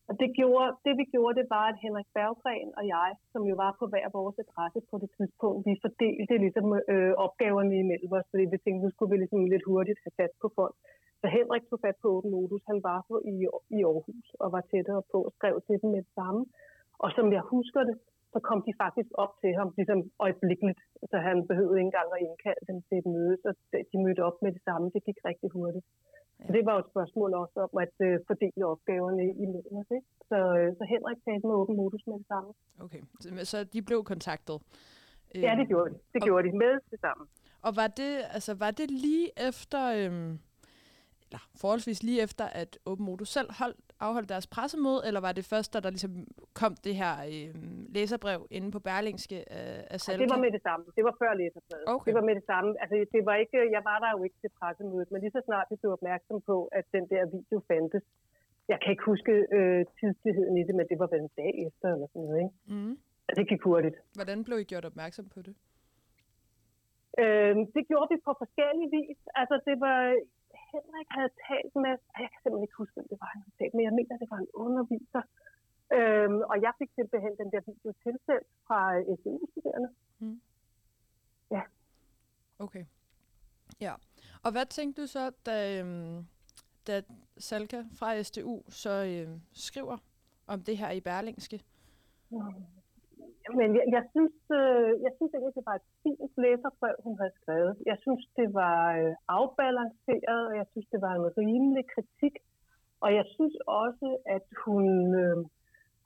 Og det, gjorde, det vi gjorde, det var, at Henrik Berggren og jeg, som jo var på hver vores adresse på det tidspunkt, vi fordelte ligesom øh, opgaverne imellem os, fordi vi tænkte, nu skulle vi ligesom lidt hurtigt have fat på folk. Så Henrik tog fat på Åben Modus, han var på i, i Aarhus og var tættere på og skrev til dem med det samme. Og som jeg husker det, så kom de faktisk op til ham ligesom øjeblikkeligt. Så han behøvede ikke engang at indkalde dem til et møde, så de mødte op med det samme. Det gik rigtig hurtigt. Ja. Så det var jo et spørgsmål også om at øh, fordele opgaverne imellem os. Ikke? Så, øh, så Henrik talte med åben modus med det samme. Okay, så, de blev kontaktet? Ja, det gjorde de. Det og, gjorde de med det samme. Og var det, altså, var det lige efter, øhm, eller forholdsvis lige efter, at Åben Modus selv holdt, afholdt deres pressemøde, eller var det først, da der ligesom kom det her øhm, læserbrev inde på Berlingske øh, af Salke? Ja, det var med det samme. Det var før læserbrevet. Okay. Det var med det samme. Altså, det var ikke, jeg var der jo ikke til pressemødet, men lige så snart vi blev opmærksom på, at den der video fandtes, jeg kan ikke huske øh, tidsligheden i det, men det var vel en dag efter eller sådan noget, ikke? Mm. Det gik hurtigt. Hvordan blev I gjort opmærksom på det? Øh, det gjorde vi på forskellige vis. Altså, det var... Henrik havde talt med... Jeg kan simpelthen ikke huske, hvem det var, han havde talt med. Jeg mener, det var en underviser. Øhm, og jeg fik simpelthen den der video tilsendt fra SDU-studerende. Mm. Ja. Okay. Ja. Og hvad tænkte du så, da, øhm, da Salka fra SDU så øhm, skriver om det her i Berlingske? Men jeg, jeg, synes, øh, jeg synes egentlig, det var et fint læserbrev, hun havde skrevet. Jeg synes, det var øh, afbalanceret, og jeg synes, det var en rimelig kritik. Og jeg synes også, at hun, øh,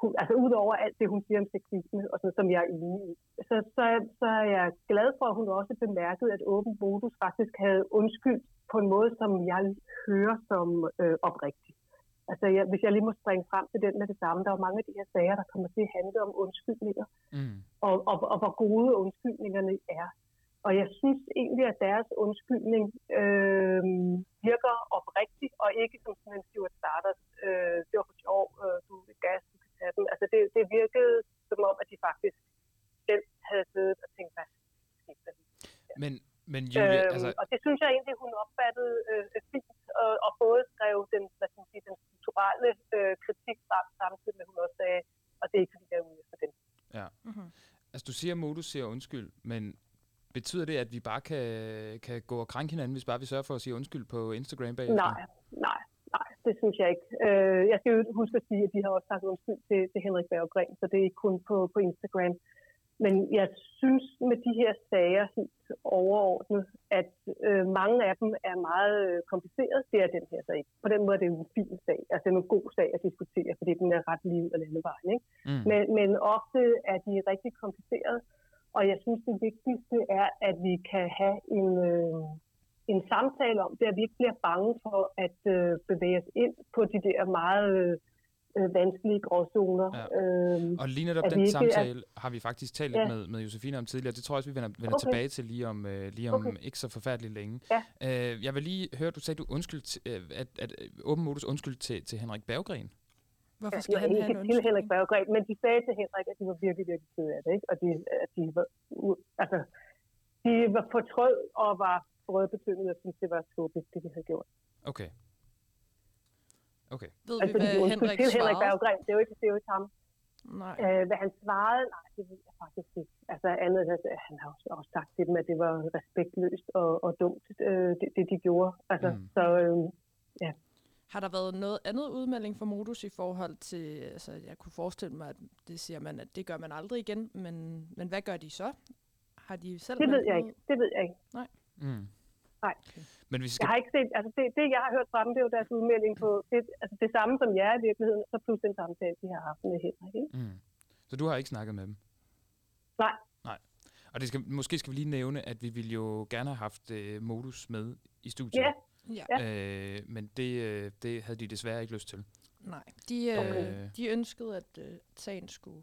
hun altså udover alt det, hun siger om sexisme, og sådan, som jeg er enig i, så, så, så er jeg glad for, at hun også bemærkede, at Åben Modus faktisk havde undskyldt på en måde, som jeg hører som øh, oprigtigt. Altså, jeg, hvis jeg lige må springe frem til den med det samme, der er mange af de her sager, der kommer til at handle om undskyldninger, Mm. og, og, og hvor gode undskyldningerne er. Og jeg synes egentlig, at deres undskyldning øh, virker oprigtigt, og ikke som sådan en Stuart Starters, øh, det var for sjov, øh, du vil gas, du kan tage den. Altså, det, det virkede som om, at de faktisk selv havde siddet og tænkt, hvad skete der lige? Men, men Julie, Øhm, altså, Og det synes jeg egentlig, hun opfattede øh, fint, og, og både skrev den, hvad skal man sige, den strukturelle øh, kritik frem, samtidig med, at hun også sagde, og det er ikke fordi, jeg er ude efter den. ja. Mm-hmm. altså, du siger, at modus siger undskyld, men betyder det, at vi bare kan, kan gå og krænke hinanden, hvis bare vi sørger for at sige undskyld på Instagram bagefter? Nej, nej, nej, det synes jeg ikke. Øh, jeg skal jo huske at sige, at de har også sagt undskyld til, til Henrik Berggren, så det er ikke kun på, på Instagram. Men jeg synes med de her sager helt overordnet, at øh, mange af dem er meget øh, komplicerede. Det er den her sag. På den måde er det en fin sag. Altså er en god sag at diskutere, fordi den er ret liv og landevejen. Ikke? Mm. Men, men ofte er de rigtig komplicerede. Og jeg synes, det vigtigste er, at vi kan have en, øh, en samtale om det, at vi ikke bliver bange for at øh, bevæge os ind på de der meget øh, vanskelige gråzoner. Ja. Øh, Og lige netop at den ikke samtale har vi faktisk talt lidt Ja. med, med Josefine om tidligere. Det tror jeg også, vi vender, vender Okay. tilbage til lige om, øh, lige om Okay. ikke så forfærdeligt længe. Ja. Øh, jeg vil lige høre, du sagde, du undskyld, øh, at, at øh, Åben Modus undskyld til, til Henrik Berggren. Hvorfor Ja, skal han have en ikke til undskyldning? Henrik Berggren, men de sagde til Henrik, at de var virkelig, virkelig kede af det, ikke? Og de, at de var, altså, de var fortrød og var brødbetynget, og syntes, det var tåbeligt, det de havde gjort. Okay. Okay. Ved Altså, vi, de hvad Henrik til Henrik svarede? Berggren, det er jo ikke, det er jo ikke ham. Nej. Øh, hvad han svarede, nej, det ved jeg faktisk ikke. Altså andet, at han har også, også sagt til dem, at det var respektløst og, og dumt, øh, det, det, de gjorde. Altså, Mm. så øh, Har der været noget andet udmelding for modus i forhold til, altså jeg kunne forestille mig, at det siger man, at det gør man aldrig igen, men, men hvad gør de så? Har de selv det ved jeg noget ikke. Det ved jeg ikke. Mm. Nej. Men vi Jeg skal, har ikke set, altså det, det jeg har hørt fra dem, det er jo deres udmelding på, det, altså det samme som jeg er i virkeligheden, så plus den samtale, de har haft med Henrik. Ikke? mm. Så du har ikke snakket med dem? Nej. Nej. Og det skal, måske skal vi lige nævne, at vi ville jo gerne have haft øh, Modus med i studiet. Ja. Ja. Øh, men det, øh, det havde de desværre ikke lyst til. Nej. De, øh, Okay. de ønskede, at øh, sagen skulle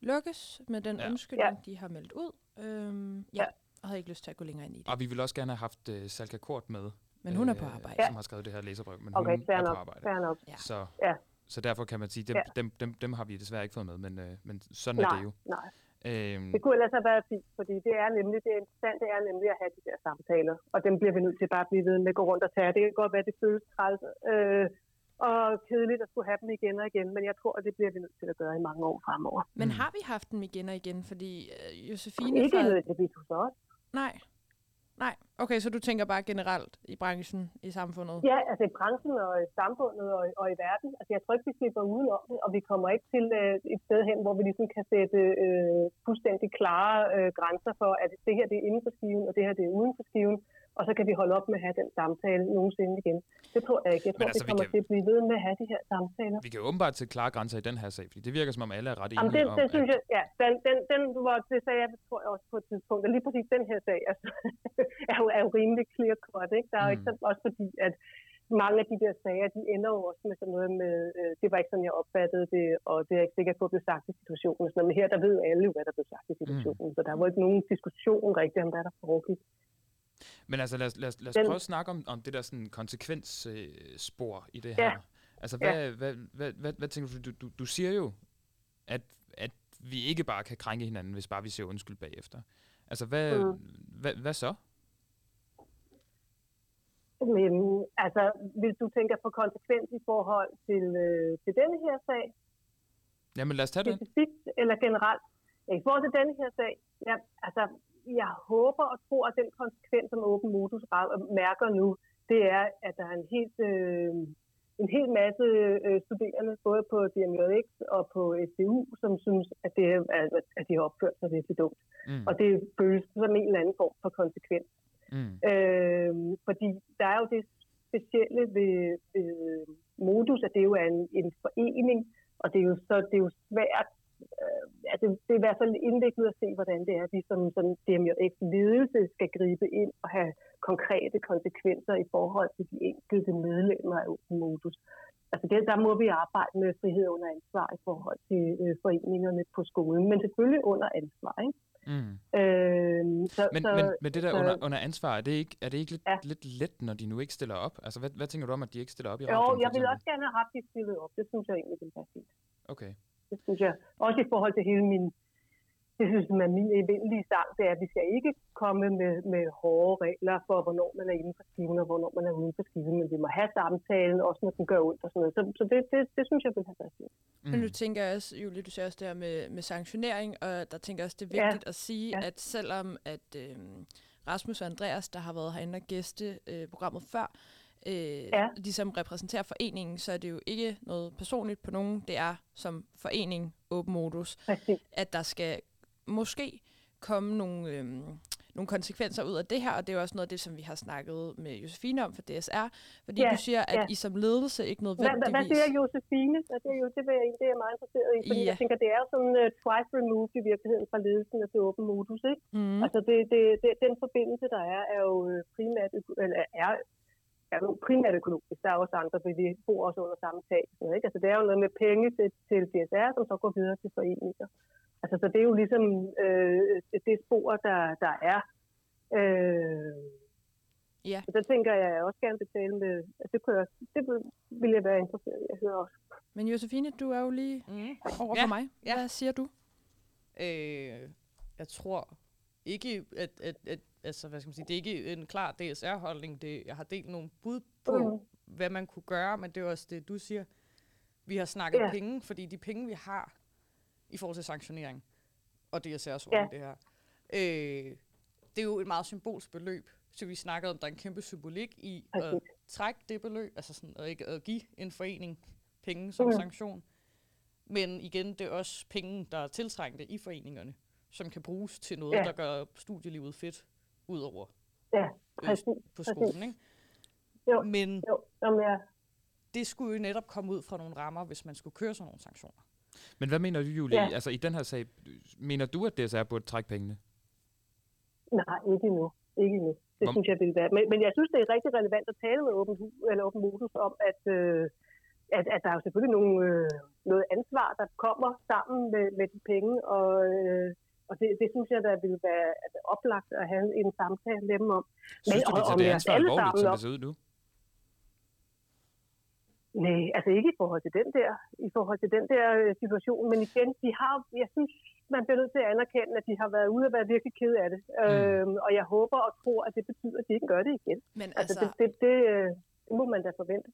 lukkes med den Ja. ja. undskyldning, ja. de har meldt ud. Øhm, ja. Ja. Og havde ikke lyst til at gå længere ind i det. Og vi ville også gerne have haft øh, Salka Kort med. Men hun er på øh, arbejde. Som har skrevet det her læserbrev, men Okay, hun fair er på nok. arbejde. Fair nok. Ja. Så, Ja. så derfor kan man sige, dem, Ja. dem, dem, dem har vi desværre ikke fået med, men, øh, men sådan er Nej, det jo. nej. Øhm, Det kunne ellers have været fint, fordi det er nemlig, det er interessant, det er nemlig at have de der samtaler, og dem bliver vi nødt til bare at blive ved med at gå rundt og tage. Det kan godt være, det føles træls, øh, og kedeligt at skulle have dem igen og igen, men jeg tror, at det bliver vi nødt til at gøre i mange år fremover. Men Mm. har vi haft dem igen og igen? Fordi øh, Josefine... Ikke fra- nødvendigvis hos os. Nej. Nej. Okay, så du tænker bare generelt i branchen, i samfundet? Ja, altså i branchen og i samfundet og, og i verden. Altså jeg tror ikke, vi slipper udenom det, og vi kommer ikke til øh, et sted hen, hvor vi ligesom kan sætte øh, fuldstændig klare øh, grænser for, at det her det er inden for skiven, og det her det er uden for skiven, og så kan vi holde op med at have den samtale nogensinde igen. Det tror jeg ikke. Jeg tror, altså, vi vi kommer kan- til at blive ved med at have de her samtaler. Vi kan åbenbart sætte klare grænser i den her sag, fordi det virker som om alle er ret Jamen, enige den, om, den synes jeg, ja, den, den, den hvor, det sagde jeg, tror jeg også på et tidspunkt, at lige præcis den her sag altså, er, jo, er jo rimelig clear cut, ikke? Der er jo ikke Mm. sådan, også fordi, at mange af de der sager, de ender jo også med sådan noget med, øh, det var ikke sådan, jeg opfattede det, og det er ikke sikkert på at blive sagt i situationen. Sådan. Men her, der ved alle jo, hvad der blev sagt i situationen, mm. så der var ikke nogen diskussion rigtigt om, hvad der foregik. Men altså, lad os, lad os, lad os Den- prøve at snakke om, om det der sådan konsekvensspor øh, i det Ja. her. Altså, hvad, hvad, hvad, hvad, hvad tænker du? Du, du? du siger jo, at, at vi ikke bare kan krænke hinanden, hvis bare vi siger undskyld bagefter. Altså, hvad, Mm. hvad, hvad så? Men altså, hvis du tænker på konsekvens i forhold til, øh, til denne her sag, Jamen, lad os tage den. specifikt eller generelt. Ja, I forhold til denne her sag, ja, altså, jeg håber og tror, at den konsekvens, som Open Modus mærker nu, det er, at der er en helt, øh, en hel masse øh, studerende, både på DMJX og på SDU, som synes, at, det, er- at, at de har opført sig virkelig dumt. Mm. Og det føles som en eller anden form for konsekvens. Mm. Øh, fordi der er jo det specielle ved, ved Modus, at det jo er en, en forening, og det er jo så det er jo svært, øh, altså det er i hvert fald indviklet at se, hvordan det er, at vi som, som DMJX ledelse skal gribe ind og have konkrete konsekvenser i forhold til de enkelte medlemmer af Open Modus. Altså det, der må vi arbejde med frihed under ansvar i forhold til øh, foreningerne på skolen, men selvfølgelig under ansvar. Ikke? Mm. Øh, så, Men, så, men, men det der så- under, under ansvar, er det ikke, er det ikke lidt, Ja. lidt let, når de nu ikke stiller op? Altså, hvad, hvad tænker du om, at de ikke stiller op i Jo, radioen? for jeg eksempel? også gerne have haft det stillet op. Det synes jeg egentlig ville være fint. Okay. Det synes jeg. Også i forhold til hele min, det synes jeg er min evindelige sang, det er, at vi skal ikke komme med, med hårde regler for, hvornår man er inden for skiven og hvornår man er uden for skiven, men vi må have samtalen, også når den gør ondt og sådan noget. Så, så det, det, det, synes jeg ville have været fint. Mm. Men nu tænker jeg også, Julie, du siger også det her med, med sanktionering, og der tænker jeg også, det er Ja. vigtigt at sige, Ja. at selvom at øh, Rasmus og Andreas, der har været herinde og gæste øh, programmet før, øh, Ja. ligesom repræsenterer foreningen, så er det jo ikke noget personligt på nogen. Det er som forening Open Modus, Præcis. at der skal måske komme nogle, øhm, nogle konsekvenser ud af det her, og det er jo også noget af det, som vi har snakket med Josefine om for DSR, fordi Ja, du siger, at ja. I som ledelse ikke Hvad, hvad, hvad nødvendigvis... siger Josefine? Hvad siger Jo- det, vil det er jeg meget interesseret i, fordi Ja. jeg tænker, det er sådan uh, twice removed i virkeligheden fra ledelsen af til Open Modus, ikke? Mm. Altså det, det, det, den forbindelse, der er, er jo øh, primært, eller er, er jo primært økonomisk. Der er også andre, for vi bor også under samme tag. Ikke? Altså det er jo noget med penge til, til DSR, som så går videre til foreninger. Altså så det er jo ligesom øh, det spor, der, der er. Øh, Ja. Så der tænker jeg, at jeg også gerne betale med, altså det, kunne jeg, det vil- vil jeg være interesseret i at høre også. Men Josefine, du er jo lige Mm. over Ja, for mig. ja. Hvad siger du? Øh, jeg tror ikke, at, at, at altså, hvad skal man sige, det er ikke en klar DSR-holdning. Det, jeg har delt nogle bud på, Mm. hvad man kunne gøre, men det er også det, du siger. Vi har snakket Ja. penge, fordi de penge, vi har i forhold til sanktionering, og DSR's Ja. ja. det her, øh, det er jo et meget symbolsk beløb. Så vi snakkede om, at der er en kæmpe symbolik i at Præcis. trække det beløb, altså sådan, at ikke at give en forening penge som Mhm. sanktion. Men igen, det er også penge, der er tiltrængte i foreningerne, som kan bruges til noget, Ja. der gør studielivet fedt, ud over Ja, øh, præcis. på præcis. skolen. Ikke? Jo. Men Jo, jamen, jeg, det skulle jo netop komme ud fra nogle rammer, hvis man skulle køre sådan nogle sanktioner. Men hvad mener du, Julie? Ja. Altså, i den her sag, mener du, at DSR burde trække pengene? nej, ikke endnu. Ikke endnu. Det Hvor- synes jeg ville være. Men, men jeg synes, det er rigtig relevant at tale med Open, Hu- eller Open Modus om, at, øh, at, at der er jo selvfølgelig nogle, øh, noget ansvar, der kommer sammen med, med de penge, og, øh, og det, det synes jeg, der ville være altså, oplagt at have en samtale med dem om. Synes du, de tager om det jeres ansvar alle alvorligt, sammen som op. det ser ud nu? Nej, altså ikke i forhold til den der, i forhold til den der øh, situation, men igen, de har, jeg synes, man bliver nødt til at anerkende, at de har været ude og været virkelig ked af det. Mm. Øhm, og jeg håber og tror, at det betyder, at de ikke gør det igen. Men Altså, altså, det, det, det, øh, det må man da forvente.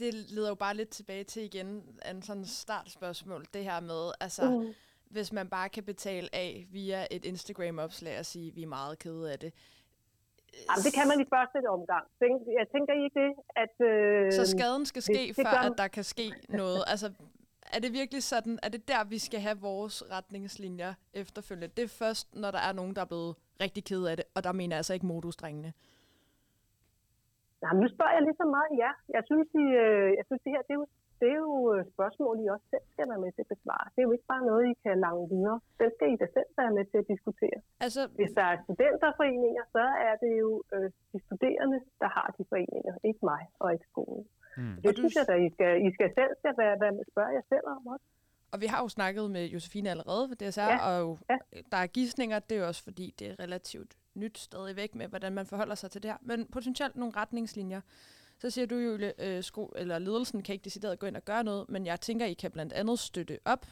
det leder jo bare lidt tilbage til igen en sådan startspørgsmål. Det her med, altså, Mm. Hvis man bare kan betale af via et Instagram-opslag og sige, vi er meget kede af det. Jamen, det kan man i første omgang. Jeg tænker ikke det, at... Øh, Så skaden skal ske, det- det før at der kan ske noget. Altså, er det virkelig sådan, er det der, vi skal have vores retningslinjer efterfølgende? Det er først, når der er nogen, der er blevet rigtig ked af det, og der mener jeg altså ikke modusdrengene. Nej, men nu spørger jeg lige så meget ja. Jeg synes, I, øh, jeg synes det her det er, jo, det er jo øh, spørgsmål, I også selv skal være med til at besvare. Det er jo ikke bare noget, I kan lange videre. Den skal I da selv være med til at diskutere. Altså, Hvis der er studenterforeninger, så er det jo øh, de studerende, der har de foreninger, ikke mig og ikke skolen. Mm. Det Og du synes jeg da, I skal, I skal selv skal være, være med, spørge jer selv om også. Og vi har jo snakket med Josefine allerede ved DSR, Ja, og jo, ja. der er gissninger, det er jo også fordi, det er relativt nyt stadigvæk med, hvordan man forholder sig til det her. Men potentielt nogle retningslinjer. Så siger du jo, øh, sko- eller ledelsen kan ikke decideret gå ind og gøre noget, men jeg tænker, I kan blandt andet støtte op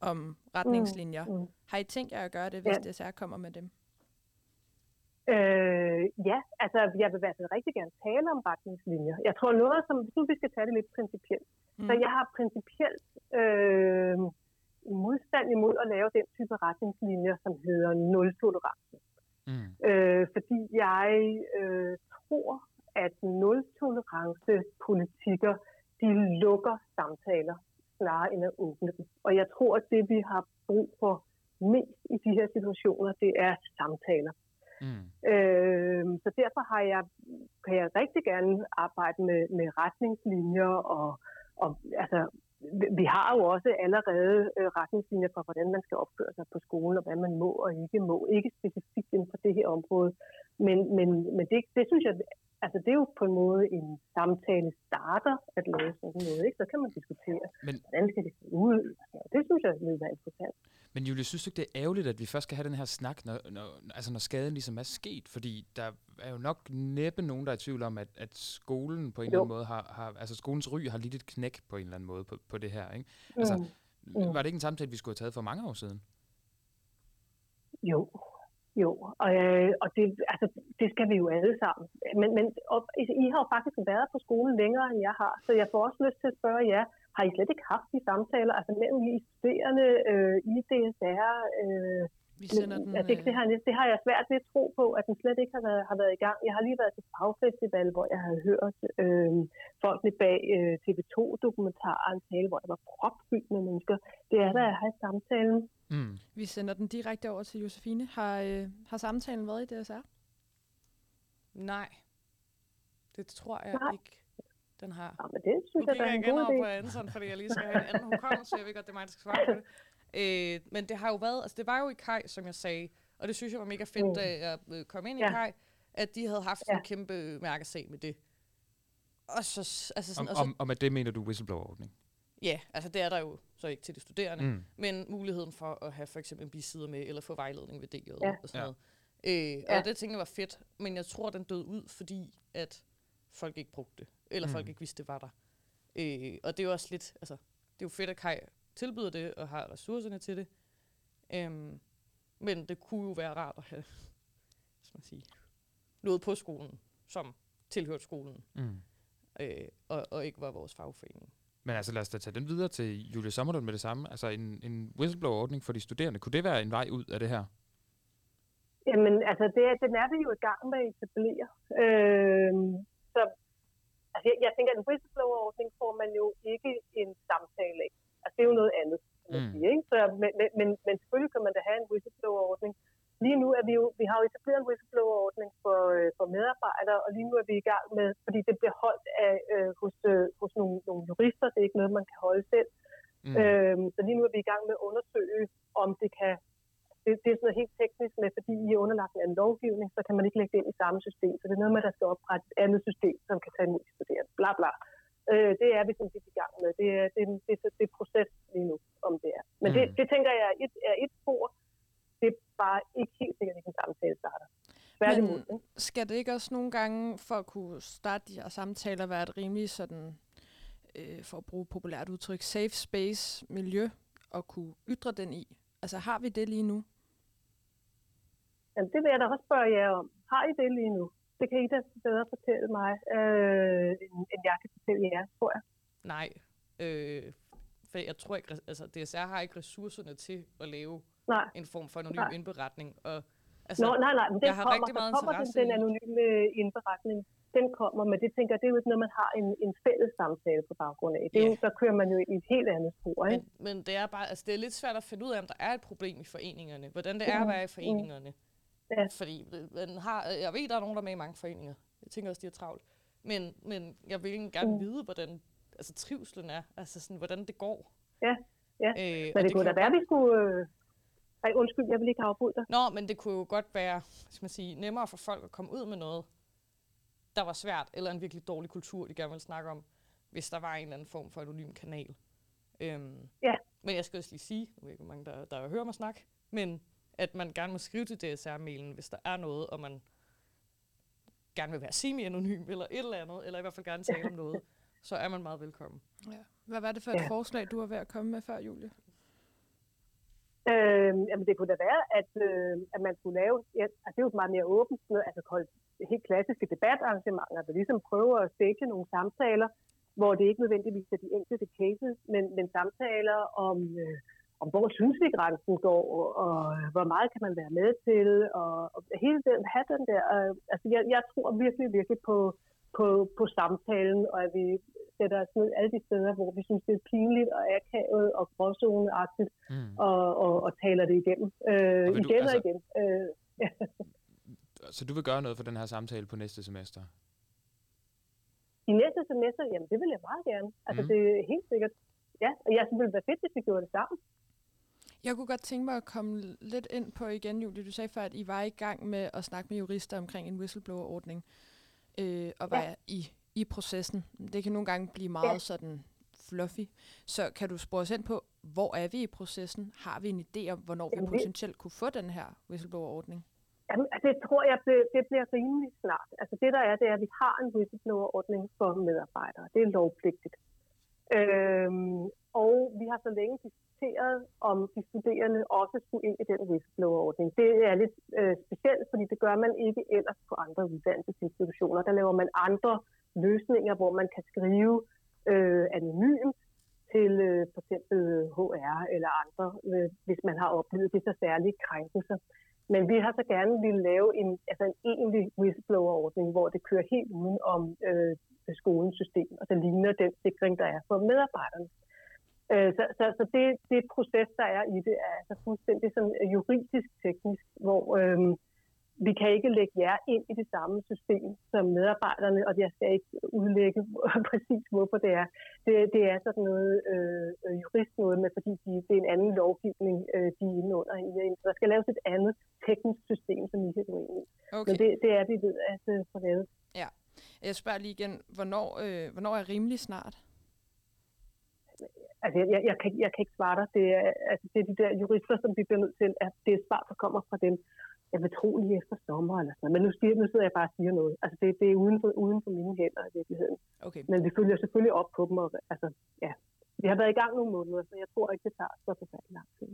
om retningslinjer. Mm. Mm. Har I tænkt jer at gøre det, hvis Ja. DSR kommer med dem? Øh, ja, altså jeg vil i hvert fald rigtig gerne tale om retningslinjer. Jeg tror noget, som, nu vi skal tage det lidt principielt, mm. så jeg har principielt øh, modstand imod at lave den type retningslinjer, som hedder nul-tolerance. Mm. Øh, fordi jeg øh, tror, at nul-tolerance-politikker, de lukker samtaler snarere end at åbne dem. Og jeg tror, at det vi har brug for mest i de her situationer, det er samtaler. Mm. Øh, så derfor har jeg, kan jeg rigtig gerne arbejde med, med retningslinjer, og, og altså, vi- har jo også allerede øh, retningslinjer for, hvordan man skal opføre sig på skolen, og hvad man må og ikke må. Ikke specifikt inden for det her område, men, men, men det, det synes jeg, altså det er jo på en måde en samtale starter at lave sådan noget, ikke? Så kan man diskutere, Men, hvordan skal det se ud? Det synes jeg vil være interessant. Men Julie, synes du ikke, det er ærgerligt, at vi først skal have den her snak, når, når, altså når skaden ligesom er sket? Fordi der er jo nok næppe nogen, der er i tvivl om, at, at skolen på en eller Jo. anden måde har, har, altså skolens ry har lidt et knæk på en eller anden måde på, på det her, ikke? Altså, Mm. mm. Var det ikke en samtale, vi skulle have taget for mange år siden? Jo, jo. Og, øh, og det, altså, det skal vi jo alle sammen. Men, men og, I har jo faktisk været på skolen længere, end jeg har, så jeg får også lyst til at spørge jer, har I slet ikke haft de samtaler, altså mellem I studerende, øh, i DSR, øh, Vi sender den... altså, det, det, har, det har jeg svært ved at tro på, at den slet ikke har været, har været i gang. Jeg har lige været til fagfestival, hvor jeg havde hørt øh, folkene bag øh, TV2-dokumentaren tale, hvor der var propfyldt med mennesker. Det er der, jeg har i samtalen. Mm. Vi sender den direkte over til Josefine. Har, øh, har samtalen været i DSR? Nej. Det tror jeg Nej. ikke, den har. Ja, men det Nu synes jeg, kigger der er jeg en igen god over idé. på Anton, fordi jeg lige skal have en anden hukommelse. Jeg ved godt, det er mig, der skal svare på det. Øh, men det har jo været, altså det var jo i Kai, som jeg sagde, og det synes jeg var mega fedt, Mm. da jeg øh, kom ind i Ja. Kai, at de havde haft Ja. en kæmpe mærkesag med det. Og så, altså sådan, Om, og så, om, om at det mener du whistleblower-ordning? ja, altså det er der jo så ikke til de studerende, Mm. men muligheden for at have for eksempel en bisider med, eller få vejledning ved DJ Ja. og sådan Ja. noget. Øh, Ja. og det tænkte jeg var fedt, men jeg tror, den døde ud, fordi at folk ikke brugte det, eller Mm. folk ikke vidste, det var der. Øh, og det er jo også lidt, altså, det er jo fedt, at Kai tilbyder det, og har ressourcerne til det. Øhm, men det kunne jo være rart at have, skal man sige, noget på skolen, som tilhørte skolen, Mm. øh, og, og ikke var vores fagforening. Men altså lad os da tage den videre til Julie Sommerlund med det samme. Altså en, en whistleblower-ordning for de studerende. Kunne det være en vej ud af det her? Jamen, altså, det, er- den er vi jo i gang med at etablere. Øhm, så altså, jeg, jeg tænker, at en whistleblower-ordning får man jo ikke en samtale af. Altså, det er jo noget andet, kan man Mm. sige. Ikke? Så, men, men, men, selvfølgelig kan man da have en whistleblower-ordning. Lige nu er vi jo, vi har jo etableret en whistleblower-ordning for, øh, for medarbejdere, og lige nu er vi i gang med, fordi det bliver holdt af, øh, hos, øh, hos nogle, nogle jurister, det er ikke noget, man kan holde selv. Mm. Øhm, så lige nu er vi i gang med at undersøge, om det kan... Det, det er sådan noget helt teknisk med, fordi I er underlagt af en lovgivning, så kan man ikke lægge det ind i samme system. Så det er noget med, at der skal oprette et andet system, som kan tage imod de studerende. Bla bla. Øh, det er vi sådan set i gang med. Det er, det, det, det er proces lige nu, om det er. Men det, Mm. det tænker jeg er et, er et spor. Det er bare ikke helt sikkert, at en samtale starter. Tværtimod. Men ikke? skal det ikke også nogle gange, for at kunne starte de her samtaler, være et rimelig sådan, øh, for at bruge populært udtryk, safe space miljø, og kunne ytre den i? Altså har vi det lige nu? Jamen, det vil jeg da også spørge jer om. Har I det lige nu? Det kan I da bedre fortælle mig, øh, end, jeg kan fortælle jer, tror jeg. Nej. Øh, for jeg tror ikke, altså DSR har ikke ressourcerne til at lave Nej. en form for anonym Nej. indberetning. Og, Altså, Nå, nej, nej, men den jeg har kommer, rigtig meget kommer den, den anonyme indberetning. Den kommer, men det tænker det er jo ikke noget, man har en, en fælles samtale på baggrund af. Det er jo, der kører man jo i et helt andet spor, ikke? men, men det er bare, altså det er lidt svært at finde ud af, om der er et problem i foreningerne. Hvordan det er at være i foreningerne. Ja. Fordi øh, man har, jeg ved, der er nogen, der er med i mange foreninger. Jeg tænker også, de er travlt. Men, men jeg vil egentlig gerne Mm. vide, hvordan altså, trivselen er. Altså sådan, hvordan det går. Ja, ja. Øh, Men og det, kunne da være, vi skulle... Øh... Ej, undskyld, jeg vil ikke afbryde dig. Nå, men det kunne jo godt være skal man sige, nemmere for folk at komme ud med noget, der var svært, eller en virkelig dårlig kultur, de gerne vil snakke om, hvis der var en eller anden form for anonym kanal. Øhm, Ja. Men jeg skal også lige sige, nu ved ikke, hvor mange der, der hører mig snakke, men at man gerne må skrive til DSR-mailen, hvis der er noget, og man gerne vil være semi-anonym, eller et eller andet, eller i hvert fald gerne tale om noget, så er man meget velkommen. Ja. Hvad var det for et Ja. forslag, du var ved at komme med før, Julie? Øh, jamen, det kunne da være, at, øh, at man skulle lave, ja, altså, det er jo meget mere åbent, sådan noget, altså holde helt klassiske debatarrangementer, der ligesom prøver at stikke nogle samtaler, hvor det ikke nødvendigvis er de enkelte cases, men, men samtaler om, øh, om hvor synes vi grænsen går, og hvor meget kan man være med til, og, og hele den, have den der, øh, altså jeg, jeg tror virkelig, virkelig på, på, på samtalen, og at vi sætter os ned alle de steder, hvor vi synes, det er pinligt og akavet og gråzoneagtigt, Mm. og, og, og taler det igennem. Øh, Og du- igen altså- og igen. Øh, Så du vil gøre noget for den her samtale på næste semester? I næste semester, jamen det vil jeg meget gerne. Altså mm. det er helt sikkert. Ja, og jeg synes, det ville være fedt, hvis vi gjorde det sammen. Jeg kunne godt tænke mig at komme lidt ind på igen, Julie. Du sagde før, at I var i gang med at snakke med jurister omkring en whistleblower-ordning, øh, og var ja. i, i processen. Det kan nogle gange blive meget ja. sådan fluffy. Så kan du spore os ind på, hvor er vi i processen? Har vi en idé om, hvornår vi Jamen, vi- potentielt kunne få den her whistleblower-ordning? Jamen, altså, det tror jeg, det bliver rimelig snart. Altså det der er, det er, at vi har en whistleblower-ordning for medarbejdere. Det er lovpligtigt. Øhm, og vi har så længe diskuteret, om de studerende også skulle ind i den whistleblower-ordning. Det er lidt øh, specielt, fordi det gør man ikke ellers på andre uddannelsesinstitutioner. Der laver man andre løsninger, hvor man kan skrive øh, anonymt til øh, for eksempel HR eller andre, øh, hvis man har oplevet det så særlige krænkelser. Men vi har så gerne ville lave en, altså en egentlig whistleblower-ordning, hvor det kører helt uden om øh, skolens system, og det ligner den sikring, der er for medarbejderne. Øh, så så, så det, det proces, der er i det, er altså fuldstændig sådan øh, juridisk teknisk, hvor øh, vi kan ikke lægge jer ind i det samme system som medarbejderne, og jeg skal ikke udlægge præcis, hvorfor det er. Det, det er sådan noget øh, øh, jurist noget med, fordi de, det er en anden lovgivning, øh, de er inde under. Er. Så der skal laves et andet teknisk system, som I kan gå ind i. Okay. Men det, det er vi ved at få lavet. Jeg spørger lige igen, hvornår, øh, hvornår er rimelig snart? Altså, jeg, jeg, jeg, kan, ikke- jeg kan ikke svare dig. Det er, altså, det er de der jurister, som vi bliver nødt til, at det er svar, der kommer fra dem. Jeg vil tro lige efter sommer eller sådan. Men nu, siger, nu sidder jeg bare og siger noget. Altså, det, det er uden for, uden for mine hænder i virkeligheden. Okay. Men vi følger selvfølgelig op på dem. Og, altså, ja. Vi har været i gang nogle måneder, så jeg tror ikke, det tager så forfærdelig lang tid.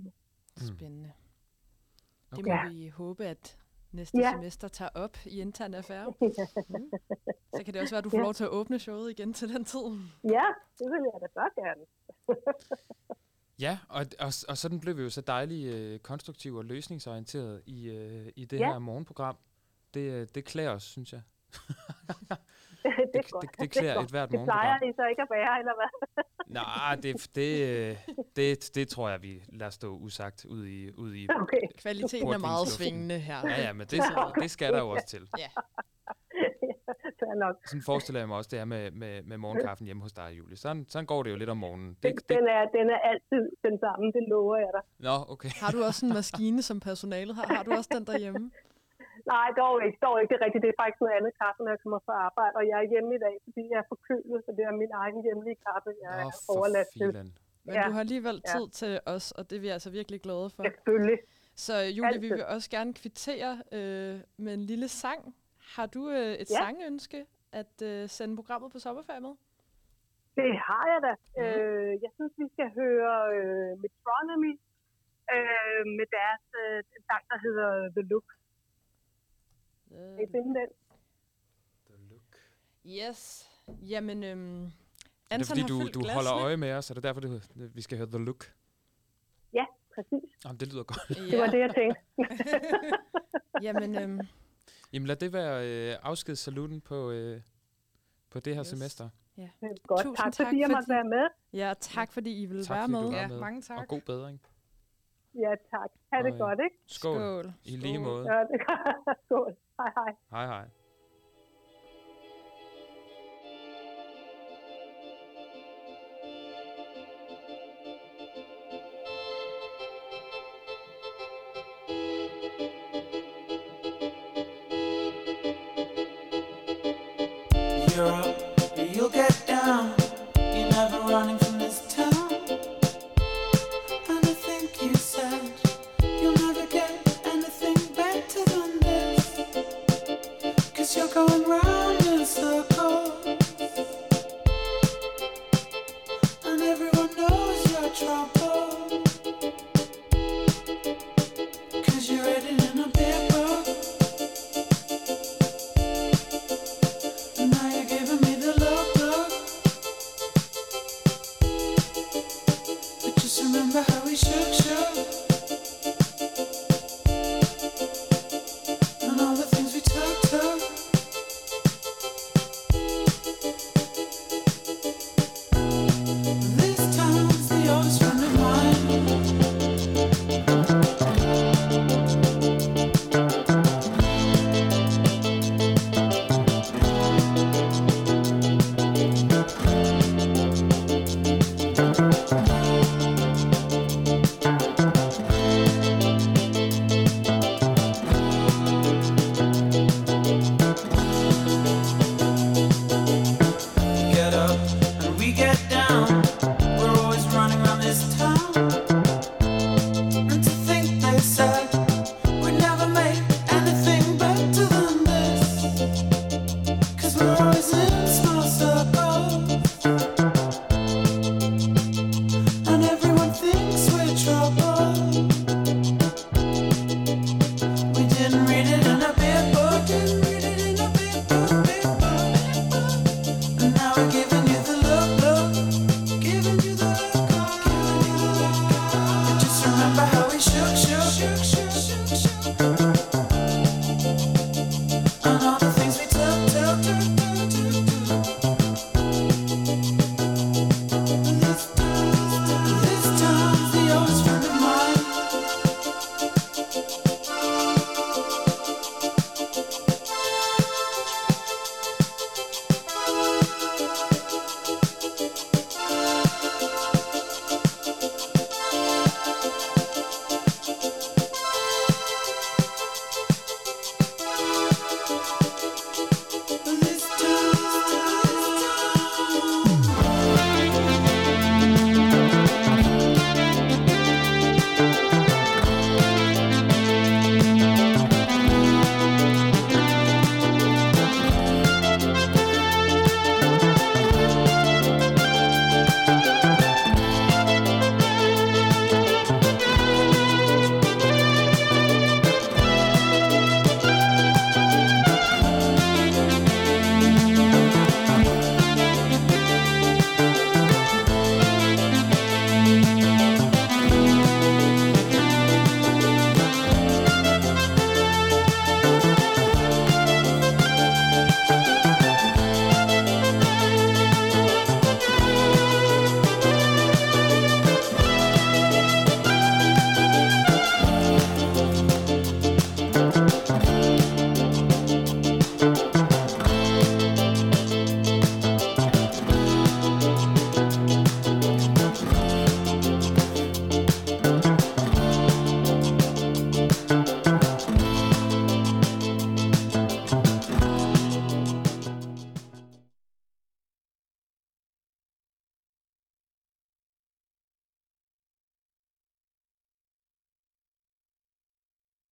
Spændende. Det Okay. må Ja. vi håbe, at næste Ja. semester tager op i intern affære. Ja. Så kan det også være, at du får Ja. lov til at åbne showet igen til den tid. ja, det vil jeg da så gerne. Ja, og, og, og sådan blev vi jo så dejligt øh, konstruktive og løsningsorienteret i, øh, i det Ja. her morgenprogram. Det, øh, det klæder os, synes jeg. det, er Det, godt. det, det klæder et hvert Det plejer. I så ikke at være, eller hvad? Nej, det, det, det, det tror jeg, vi lader stå usagt ud i, ud i Okay. Kvaliteten er meget svingende her. Ja, ja, men det, det skal der jo også til. Fair nok. Sådan forestiller jeg mig også, det er med, med, med morgenkaffen hjemme hos dig, Julie. Sådan, sådan går det jo lidt om morgenen. Den, Det, det, den, er, den er altid den samme, det lover jeg dig. nå, okay. Har du også en maskine, som personalet har? Har du også den derhjemme? Nej, dog ikke, dog ikke. Det er rigtigt. Det er faktisk noget andet kaffe, når jeg kommer fra arbejde. Og jeg er hjemme i dag, fordi jeg er forkølet, så det er min egen hjemlige kaffe, jeg Nå, er overladt til. Men Ja. du har alligevel Ja. tid til os, og det er vi altså virkelig glade for. Selvfølgelig. Så Julie, vi Altid. vil også gerne kvittere øh, med en lille sang. Har du øh, et Ja. sangønske at øh, sende programmet på sommerferie med? Det har jeg da. Mhm. Øh, jeg synes, vi skal høre øh, Metronomy øh, med deres øh, sang, der hedder The Look. Kan I finde den? Yes. Jamen, øhm, Er det Anton fordi, har du, fyldt du glasene. holder øje med os? Er det derfor, du, vi skal høre The Look? Ja, præcis. Jamen, det lyder godt. Det var det, jeg tænkte. Jamen, øhm, Jamen, lad det være øh, afskedssaluten på, øh, på det her Yes. semester. Godt, Tusind tak, tak, fordi jeg måtte fordi- være med. ja, tak fordi I ville Tak, være fordi med. du var Ja, med. mange Og tak. god bedring. Ja, tak. Ha' det Og, øh, godt, ikke? Skål. Skål. I lige måde. Ja, det Skål. Hej, hej. Hej, hej.